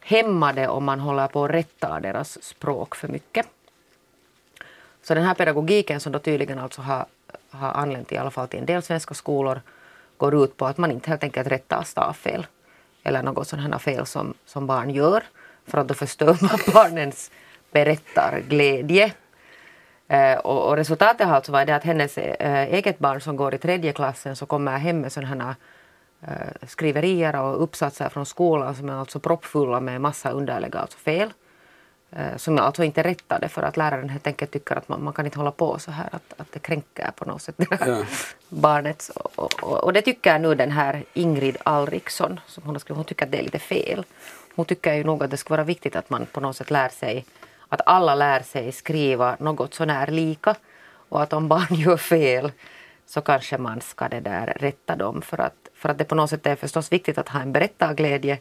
S2: hämmade om man håller på att rätta deras språk för mycket. Så den här pedagogiken som då tydligen alltså har, har anlänt i alla fall till en del svenska skolor går ut på att man inte helt enkelt rättar stavfel eller något sådant här fel som, som barn gör för att då förstör man [laughs] barnens berättarglädje. Eh, och, och resultatet har alltså varit det att hennes eh, eget barn som går i tredje klassen så kommer hem med sådana här skriverier och uppsatser från skolan som är alltså proppfulla med massa underliga alltså fel. Eh, som jag alltså inte rättade för att läraren helt enkelt tycker att man, man kan inte hålla på så här att, att det kränker på något sätt
S3: Ja. [laughs]
S2: barnets. Och, och, och det tycker nu den här Ingrid Alriksson som hon skrivit, hon tycker att det är lite fel. Hon tycker ju nog att det skulle vara viktigt att man på något sätt lär sig att alla lär sig skriva något sånär lika och att om barn [laughs] gör fel så kanske man ska det där rätta dem för att, för att det på något sätt är förstås viktigt att ha en berättarglädje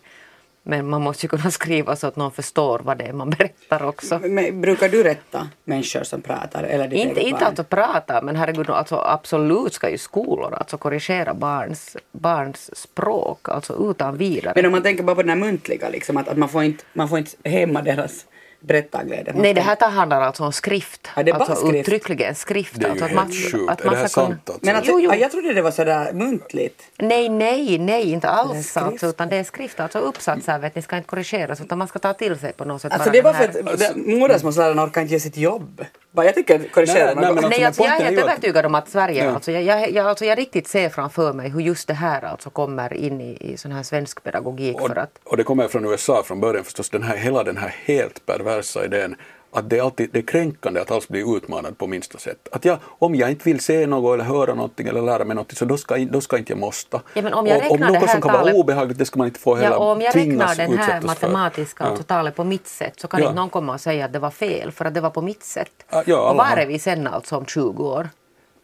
S2: men man måste ju kunna [laughs] skriva så att någon förstår vad det är man berättar också.
S1: Men, brukar du rätta människor som pratar? Eller ditt
S2: Inte, inte alltså prata, men herregud, alltså absolut ska ju skolor alltså korrigera barns, barns språk, alltså utan vidare.
S1: Men om man tänker bara på den här muntliga, liksom, att, att man, får inte, man får inte hämma deras berättarglädje. Man
S2: Nej, det här tar- handlar alltså om skrift.
S1: Ja, det är bara
S2: alltså
S1: skrift.
S2: uttryckligen skrift.
S3: Det är ju
S2: alltså att
S3: helt
S2: man,
S3: sjukt.
S2: att
S3: Är
S2: man
S3: det här sant alltså?
S1: Men alltså,
S2: Jo, jo.
S1: ja, jag trodde det var sådär muntligt.
S2: Nej, nej, nej, inte alls. Alltså, utan det är skrift, alltså uppsatser vet ni ska inte korrigeras utan man ska ta till sig på något sätt.
S1: Alltså det är bara för
S2: här-
S1: att det- modersmålsmålslärarna orkar inte ge sitt jobb. Bara jag tycker korrigera
S3: Nej, nej,
S2: Nej,
S3: alltså,
S2: alltså, jag är helt övertygad om att Sverige,
S3: Ja.
S2: alltså, jag, jag, jag, alltså, jag riktigt ser framför mig hur just det här alltså kommer in i, i sån här svensk pedagogik
S3: Och,
S2: för att
S3: och det kommer från USA från början förstås, den här, hela den här helt perversa idén att det är, alltid, det är kränkande att alls bli utmanad på minsta sätt. Att jag, om jag inte vill se något eller höra någonting eller lära mig någonting så då ska, då ska inte jag måste.
S2: Ja, men om jag
S3: och, om något
S2: här
S3: som kan vara
S2: talet-
S3: obehagligt det ska man inte få heller
S2: Ja, om jag räknar den här matematiska
S3: Ja.
S2: talet på mitt sätt så kan
S3: Ja.
S2: inte någon komma och säga att det var fel för att det var på mitt sätt.
S3: Ja,
S2: och var är vi sen alltså om 20 år?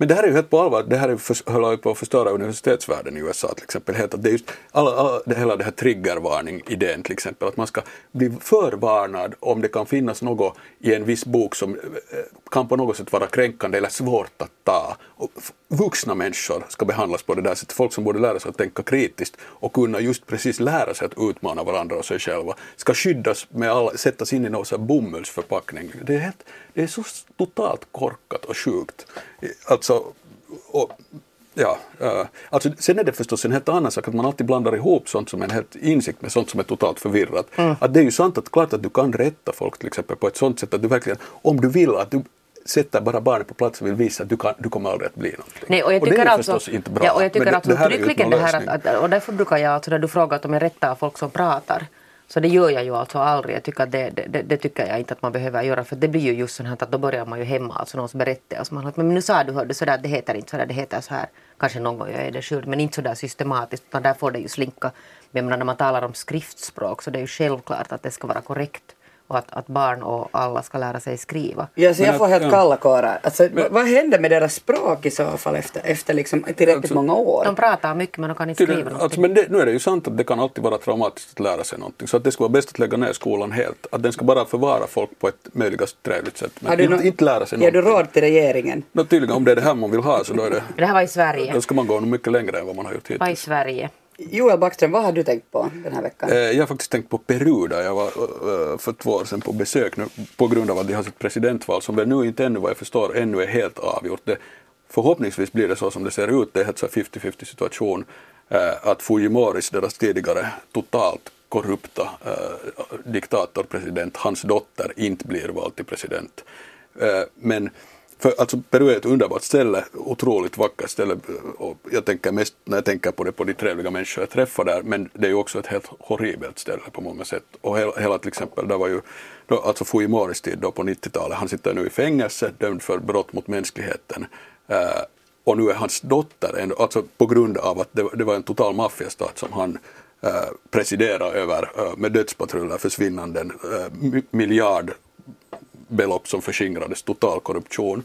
S3: Men det här är ju helt på allvar, det här är för, håller ju på att förstöra universitetsvärlden i USA till exempel. Helt, att det är just alla, alla, det, hela den här triggervarning-idén till exempel, att man ska bli förvarnad om det kan finnas något i en viss bok som eh, kan på något sätt vara kränkande eller svårt att ta. Och vuxna människor ska behandlas på det där sättet, folk som borde lära sig att tänka kritiskt och kunna just precis lära sig att utmana varandra och sig själva, ska skyddas med alla, sättas in i någon sån bomullsförpackning. Det är, helt, det är så totalt korkat och sjukt. Alltså, och, ja, äh, alltså, sen är det förstås en helt annan sak att man alltid blandar ihop sånt som en helt insikt med sånt som är totalt förvirrat. Att det är ju sant att klart att du kan rätta folk till exempel på ett sånt sätt att du verkligen, om du vill att du sätter bara barnet på plats och vill visa att du, kan, du kommer aldrig att bli någonting.
S2: Nej, och jag
S3: det
S2: tycker
S3: är ju
S2: alltså,
S3: förstås inte bra.
S2: Ja, och jag tycker
S3: men
S2: alltså
S3: är ju
S2: uttryckligen det
S3: någon
S2: här att, att, och därför brukar jag, alltså när du frågar om jag rättar folk som pratar, Så det gör jag ju alltså aldrig. Jag tycker det, det, det, tycker jag inte att man behöver göra för det blir ju just sånt här att då börjar man ju hemma, alltså någons berättelse. Man har, men nu sa du, hörde sådär, det heter inte sådär, det heter så här. Kanske någon gång jag är det själv, men inte sådär systematiskt utan där får det ju slinka. Men när man talar om skriftspråk så det är ju självklart att det ska vara korrekt och att, att barn och alla ska lära sig skriva.
S1: Ja, så jag får helt kalla kårar. Alltså, vad hände med deras språk i så fall efter, efter liksom tillräckligt
S3: Alltså,
S1: många år?
S2: De pratar mycket men de kan inte skriva någonting.
S3: alltså, men det, nu är det ju sant att det kan alltid vara traumatiskt att lära sig någonting. Så att det skulle vara bäst att lägga ner skolan helt. Att den ska bara förvara folk på ett möjligast trevligt sätt. Men
S1: Har du
S3: inte,
S1: nå-
S3: inte lära sig
S1: Ger
S3: någonting.
S1: du råd till regeringen?
S3: No, tydligen om det är det här man vill ha så då, är det,
S2: Det här var i Sverige.
S3: då ska man gå mycket längre än vad man har gjort
S2: Var i
S3: hittills.
S2: Sverige.
S1: Joel Backström, vad har du tänkt på den här veckan?
S3: Eh, jag har faktiskt tänkt på Peru där jag var eh, för två år sedan på besök nu, på grund av att de har sitt presidentval som väl nu inte ännu vad jag förstår ännu är helt avgjort. Det, förhoppningsvis blir det så som det ser ut, det är helt så här 50-50 situation eh, att Fujimoris, deras tidigare totalt korrupta diktatorpresident, hans dotter inte blir vald till president. Men för, alltså Peru är ett underbart ställe, otroligt vackert ställe och jag tänker mest när jag tänker på det på de trevliga människor jag träffar där men det är ju också ett helt horribelt ställe på många sätt. Och hela, hela till exempel, där var ju då, alltså Fujimoris tid då på 90-talet, han sitter nu i fängelse dömd för brott mot mänskligheten. Eh, och nu är hans dotter, ändå, alltså på grund av att det, det var en total maffiastat som han eh, presiderade över eh, med dödspatruller, försvinnanden, eh, miljard belopp som förskingrades, total korruption.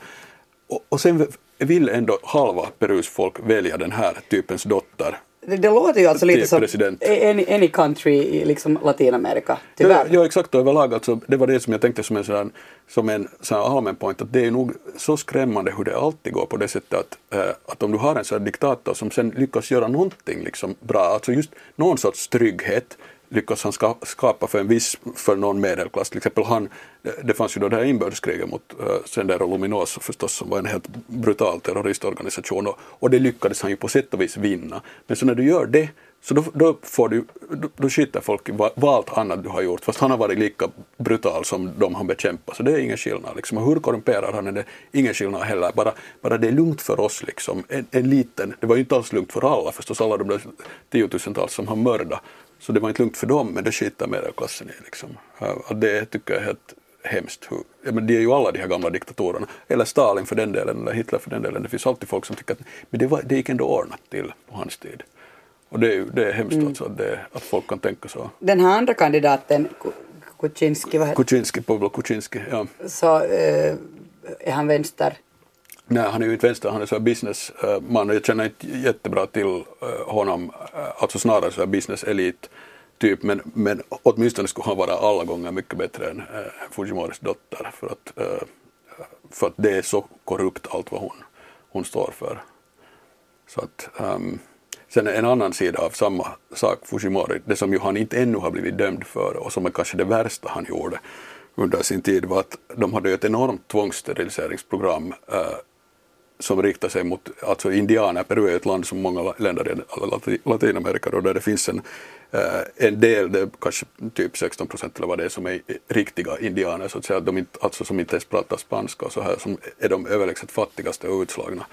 S3: Och, och sen vill ändå halva Perus folk välja den här typens dotter.
S1: Det, det låter ju alltså lite som
S3: president.
S1: any, any country i liksom Latinamerika, tyvärr.
S3: Ja, ja exakt och överlag alltså, det var det som jag tänkte som en sån, som en här allmän point att det är nog så skrämmande hur det alltid går på det sättet att, eh, att om du har en sån här diktator som sen lyckas göra någonting liksom bra, alltså just någon sorts trygghet lyckas han ska, skapa för en viss, för någon medelklass. Till exempel han, det, fanns ju då det här inbördeskriget mot eh, uh, Sendero Luminoso förstås som var en helt brutal terroristorganisation och, och det lyckades han ju på sätt och vis vinna. Men så när du gör det så då, då, får du, då, då skiter folk i vad, allt annat du har gjort fast han har varit lika brutal som de han bekämpar så det är ingen skillnad. Liksom. Och hur korrumperad han är det ingen skillnad heller. Bara, bara det är lugnt för oss liksom. En, en liten, det var ju inte alls lugnt för alla förstås alla de där tiotusentals som han mördade. Så det var inte lugnt för dem men det skiter medelklassen i liksom. Och det tycker jag är helt hemskt. Hur, ja, men det är ju alla de här gamla diktatorerna. Eller Stalin för den delen, eller Hitler för den delen. Det finns alltid folk som tycker att men det, var, det gick ändå ordnat till på hans tid. Och det är, det är hemskt alltså att, det, att folk kan tänka så.
S1: Den här andra kandidaten, Ku- Kuczynski, vad heter
S3: Kuczynski, Pavlo Kuczynski, ja.
S1: så eh, är han vänster.
S3: Nej, han är ju inte vänster, han är så businessman eh, och jag känner inte jättebra till eh, honom, eh, alltså snarare så här business elit typ, men, men åtminstone skulle han vara alla gånger mycket bättre än eh, Fujimoris dotter för att, eh, för att det är så korrupt allt vad hon, hon står för. Så att, ehm, sen en annan sida av samma sak, Fujimori, det som ju han inte ännu har blivit dömd för och som är kanske det värsta han gjorde under sin tid var att de hade ju ett enormt tvångssteriliseringsprogram eh, som riktar sig mot alltså indianer. Peru är ett land som många länder i Latinamerika då, där det finns en, eh, en del, det kanske typ 16 procent eller vad det är, som är riktiga indianer så att säga, de inte, alltså som inte ens pratar spanska och så här, som är de överlägset fattigaste och utslagna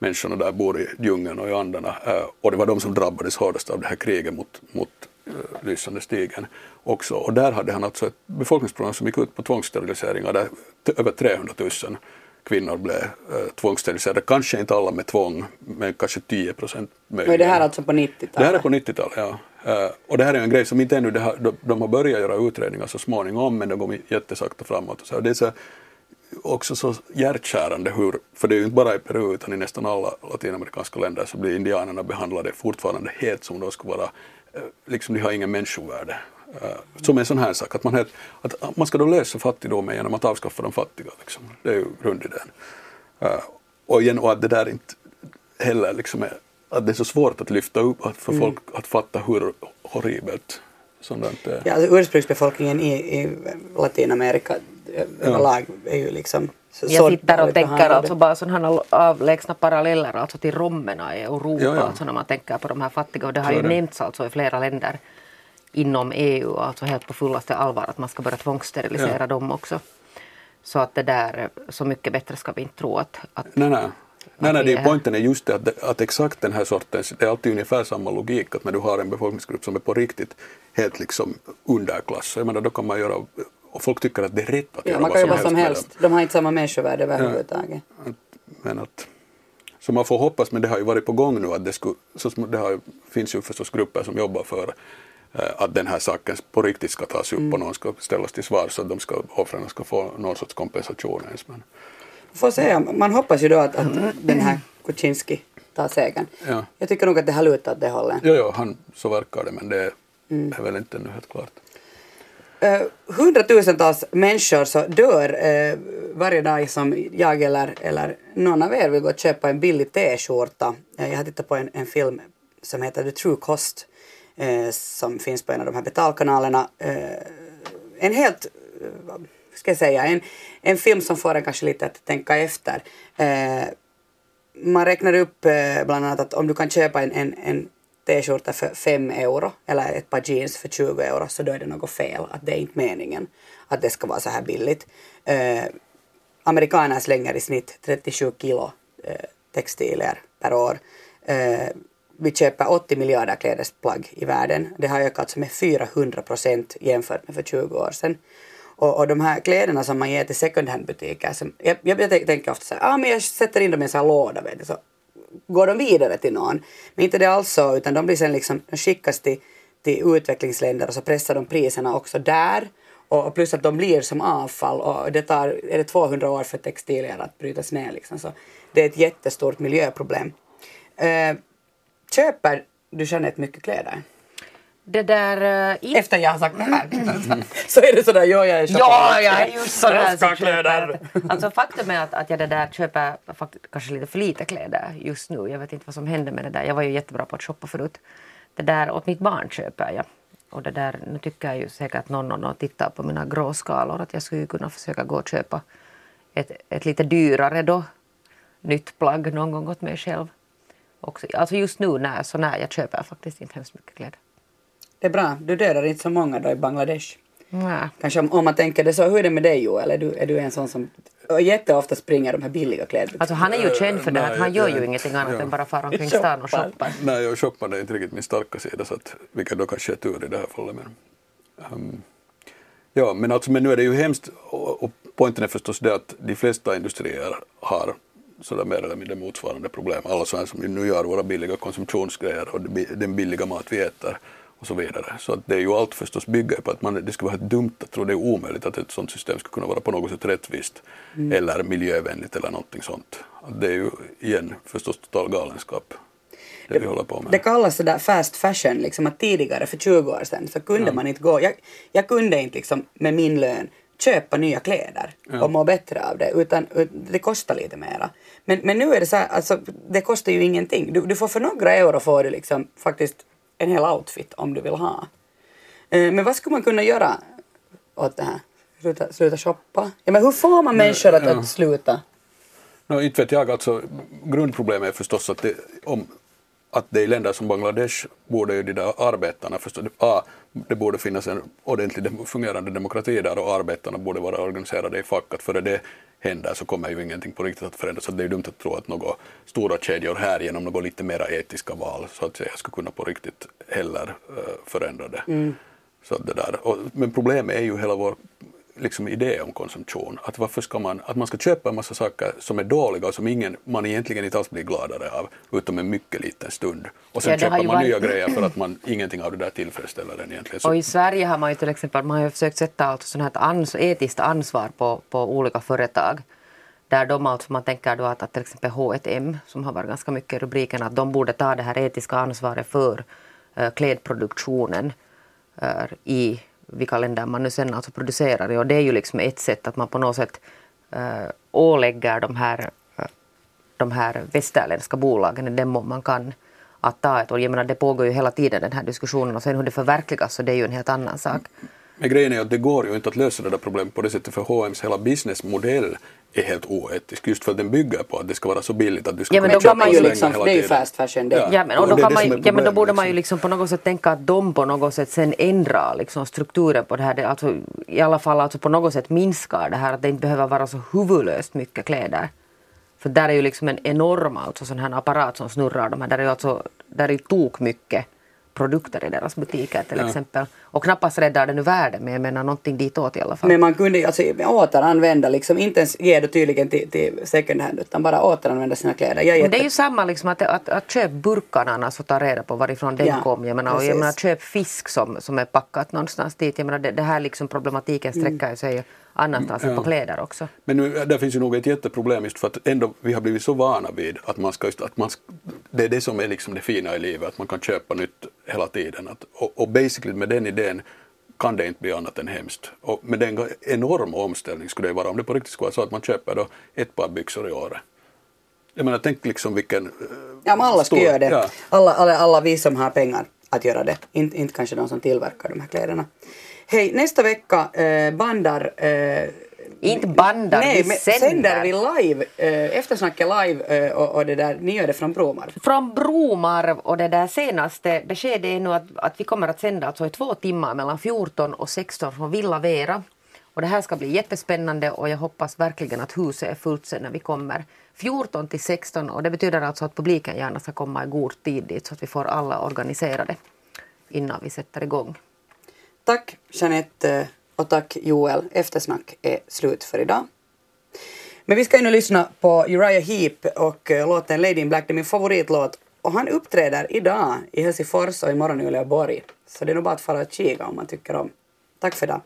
S3: människorna där bor i djungeln och i andarna. Eh, och det var de som drabbades hårdast av det här kriget mot, mot eh, lysande stigen också. Och där hade han alltså ett befolkningsprogram som gick ut på tvångssteriliseringar där över 300 000 kvinnor blev uh, tvångssteriliserade. Kanske inte alla med tvång, men kanske 10 procent möjligen.
S1: det här är alltså på 90-talet?
S3: Det här är på 90-talet, ja. Eh, och det här är en grej som inte ännu, det har, de, de har börjat göra utredningar så småningom men de går jättesakta framåt. Och så. här. Det är så, också så hjärtkärande hur, för det är ju inte bara i Peru utan i nästan alla latinamerikanska länder så blir indianerna behandlade fortfarande helt som de skulle vara, eh, liksom de har ingen människovärde. Eh, Som en sån här sak, att man, helt, att man ska då lösa fattigdomen genom att avskaffa de fattiga. Liksom. Det är ju grundidén. Eh, Och igen, och att det där inte heller liksom är, att det är så svårt att lyfta upp, att för folk att fatta hur horribelt sådant är.
S1: Ja, alltså ursprungsbefolkningen i, i Latinamerika ö- överlag är ju liksom så
S2: Jag
S1: så
S2: sitter och tänker alltså bara sådana avlägsna paralleller alltså till romerna i Europa,
S3: Ja, ja.
S2: Alltså när man tänker på de här fattiga. Och det har ju nämnts alltså i flera länder inom EU, alltså helt på fullaste allvar att man ska börja tvångssterilisera
S3: Ja.
S2: dem också. Så att det där, så mycket bättre ska vi inte tro att, att
S3: Nej, nej. Nej, nej, det
S2: är
S3: poängen är just det att, att exakt den här sortens, det är alltid ungefär samma logik att när du har en befolkningsgrupp som är på riktigt helt liksom underklass, jag menar då kan man göra, och folk tycker att det är rätt att
S1: Ja,
S3: göra
S1: man
S3: vad
S1: kan
S3: som
S1: jobba som
S3: med
S1: helst. De har inte samma människovärde överhuvudtaget.
S3: Men att, så man får hoppas, men det har ju varit på gång nu att det, skulle, så, det har, finns ju förstås grupper som jobbar för att den här saken på riktigt ska tas upp
S1: Mm.
S3: och någon ska ställas till svar så att de ska, offren ska få någon sorts kompensation ens. Men,
S1: Får se, man hoppas ju då att, att den här Kuczynski tar segern.
S3: Ja.
S1: Jag tycker nog att det har lutat åt det hållet.
S3: jo, jo, han, så verkar det, men det
S1: Mm.
S3: är väl inte ännu helt klart.
S1: Eh, hundratusentals människor så dör eh, varje dag som jag eller, eller någon av er vill gå och köpa en billig t-skjorta. Eh, jag har tittat på en, en film som heter The True Cost eh, som finns på en av de här betalkanalerna. Eh, en helt, eh, ska jag säga, en, en film som får en kanske lite att tänka efter. Eh, man räknar upp eh, bland annat att om du kan köpa en, en, en t-skjorta för 5 euro eller ett par jeans för 20 euro så då är det något fel. Att det är inte meningen att det ska vara så här billigt. Eh, amerikaner slänger i snitt 37 kilo eh, textilier per år. Eh, vi köper 80 miljarder klädesplagg i världen. Det har ökat med 400 procent jämfört med för 20 år sedan. Och, och de här kläderna som man ger till second hand-butiker, jag, jag, jag tänker ofta så här, ah, men jag sätter in dem i en sån här låda, vet du, så går de vidare till någon. Men inte det alls så, utan de blir sen liksom, de skickas till, till utvecklingsländer och så pressar de priserna också där. Och plus att de blir som avfall och det tar, är det 200 år för textilier att brytas ner liksom. Så det är ett jättestort miljöproblem. Eh, köper du Jeanette mycket kläder?
S2: Det där... Uh,
S1: Efter jag har sagt det här. så är det sådär, ja jag är
S2: Ja, jag är just
S1: Älskar
S2: som köper. Alltså faktum är att, att jag det där köper faktiskt, kanske lite för lite kläder just nu. Jag vet inte vad som hände med det där. Jag var ju jättebra på att shoppa förut. Det där åt mitt barn köper jag. Och det där, nu tycker jag ju säkert att någon och någon tittar på mina gråskalor att jag skulle kunna försöka gå och köpa ett, ett lite dyrare då nytt plagg någon gång åt mig själv. Också, alltså just nu när, så när jag köper faktiskt inte hemskt mycket kläder.
S1: Det är bra, du dödar inte så många då i Bangladesh.
S2: Nej.
S1: Kanske om, om man tänker det så, hur är det med dig Joel? Är du, är du en sån som jätteofta springer de här billiga klädbyxorna?
S2: Alltså han är ju känd för det
S3: Nej,
S2: att han gör ju ingenting annat
S3: ja.
S2: än bara fara omkring [laughs] stan och
S1: Shoppar.
S2: shoppa.
S3: Nej, jag shoppande är inte riktigt min starka sida, så att, vilket då kanske är tur i det här fallet. Men, ehm, ja, men, alltså, men nu är det ju hemskt, och, och poängen är förstås det att de flesta industrier har sådär mer eller mindre motsvarande problem. Alla sådana som nu gör våra billiga konsumtionsgrejer och det den billiga mat vi äter och så vidare. Så att det är ju allt förstås bygger på att man, det skulle vara helt dumt att tro det är omöjligt att ett sådant system skulle kunna vara på något sätt rättvist eller miljövänligt eller någonting sånt. Att det är ju igen förstås total galenskap det, vi håller på med.
S1: Det kallas sådär fast fashion, liksom att tidigare för 20 år sedan så kunde man inte gå, jag, jag kunde inte liksom med min lön köpa nya kläder och må bättre av det utan ut- det kostar lite mera. Men, men nu är det så här, alltså det kostar ju ingenting. Du, du får för några euro får du liksom faktiskt en hel outfit om du vill ha. Eh, Men vad skulle man kunna göra åt det här? Sluta, sluta shoppa? Ja, men hur får man människor att,
S3: ja.
S1: att sluta?
S3: No, inte vet jag, alltså, grundproblemet är förstås att det, om, att det i länder som Bangladesh borde ju de där arbetarna förstås, A, det borde finnas en ordentlig fungerande demokrati där och arbetarna borde vara organiserade i fack. Att före det händer så kommer ju ingenting på riktigt att förändras. Så det är ju dumt att tro att några stora kedjor här genom något lite mera etiska val så att säga ska kunna på riktigt heller eh, förändra det. Så att det där. Och, men problemet är ju hela vår liksom idé om konsumtion. Att varför ska man, att man ska köpa en massa saker som är dåliga och som ingen, man egentligen inte alls blir gladare av, utom en mycket liten stund. Och sen
S2: Ja,
S3: köper man
S2: varit-
S3: nya grejer för att man, ingenting av det där tillfredsställer en egentligen. Så,
S2: Och i Sverige har man ju till exempel man har försökt sätta alltså sån här ans, etiskt ansvar på, på olika företag. Där de alltså, man tänker då att, att till exempel H&M som har varit ganska mycket i rubriken, att de borde ta det här etiska ansvaret för uh, klädproduktionen eh, i vilka länder man nu sen alltså producerar i. Och det är ju liksom ett sätt att man på något sätt uh, ålägger de här, eh, de här västerländska bolagen i den mån man kan att ta ett. Och jag menar, det pågår ju hela tiden den här diskussionen och sen hur det förverkligas så det är ju en helt annan sak.
S3: Men grejen är att det går ju inte att lösa det där problemet på det sättet för H&M's hela businessmodell är helt oetisk just för att den bygger på att det ska vara så billigt att du ska
S2: Ja, men
S3: kunna
S2: då kan
S3: köpa
S2: man
S3: och
S2: ju
S1: liksom-
S3: hela
S1: det är ju fast fashion, det.
S2: Ja, men, och då,
S3: det är
S2: kan
S3: det
S2: man, ja, men då borde man ju
S3: liksom.
S2: liksom på något sätt tänka att de på något sätt sen ändrar liksom strukturen på det här. Det, alltså, I alla fall alltså på något sätt minskar det här att det inte behöver vara så huvudlöst mycket kläder För där är ju liksom en enorm alltså, sån här apparat som snurrar. De här, där är ju alltså, där är tok mycket produkter i deras butiker till
S3: Ja.
S2: exempel. Och knappast räddar det nu världen men jag menar någonting ditåt i alla fall.
S1: Men man kunde alltså återanvända, liksom, inte ens ge det tydligen till, till second hand utan bara återanvända sina kläder.
S2: Men det är
S1: jätte-
S2: ju samma liksom att, att, att köpa burkarna och ta reda på varifrån den
S1: Ja,
S2: kom. Jag menar, och jag menar köp fisk som, som är packat någonstans dit. Jag menar det, det här liksom problematiken
S1: Mm.
S2: sträcker sig ju annanstans än på kläder också.
S3: Men nu, där finns ju nog ett jätteproblem just för att ändå vi har blivit så vana vid att man ska just, att man, sk- det är det som är liksom det fina i livet, att man kan köpa nytt hela tiden. Att, och, och basically med den idén kan det inte bli annat än hemskt. Och med den enorma omställning skulle det vara om det på riktigt skulle vara så att man köper då ett par byxor i året. Jag menar tänk liksom vilken... eh,
S1: Ja, men alla ska
S3: stor-
S1: göra det.
S3: Ja.
S1: Alla, alla, alla vi som har pengar att göra det. Inte, inte kanske de som tillverkar de här kläderna. Hej, nästa vecka eh, bandar... Eh,
S2: Inte bandar,
S1: nej,
S2: vi sänder.
S1: sänder vi live. Eh, eftersnacket live eh, och, och det där, ni gör det från Bromarv.
S2: Från Bromarv och det där senaste beskedet är nu att, att vi kommer att sända alltså i två timmar mellan 14 och 16 från Villa Vera. Och det här ska bli jättespännande och jag hoppas verkligen att huset är fullt sen när vi kommer. 14 till 16 och det betyder alltså att publiken gärna ska komma i god tid dit så att vi får alla organiserade innan vi sätter igång.
S1: Tack Jeanette eh, och tack Joel. Eftersnack är slut för idag. Men vi ska ju nu lyssna på Uriah Heep och eh, låten Lady in Black, det är min favoritlåt. Och han uppträder idag i Helsingfors och imorgon i Uleåborg. Så det är nog bara att fara och kika om man tycker om. Tack för idag.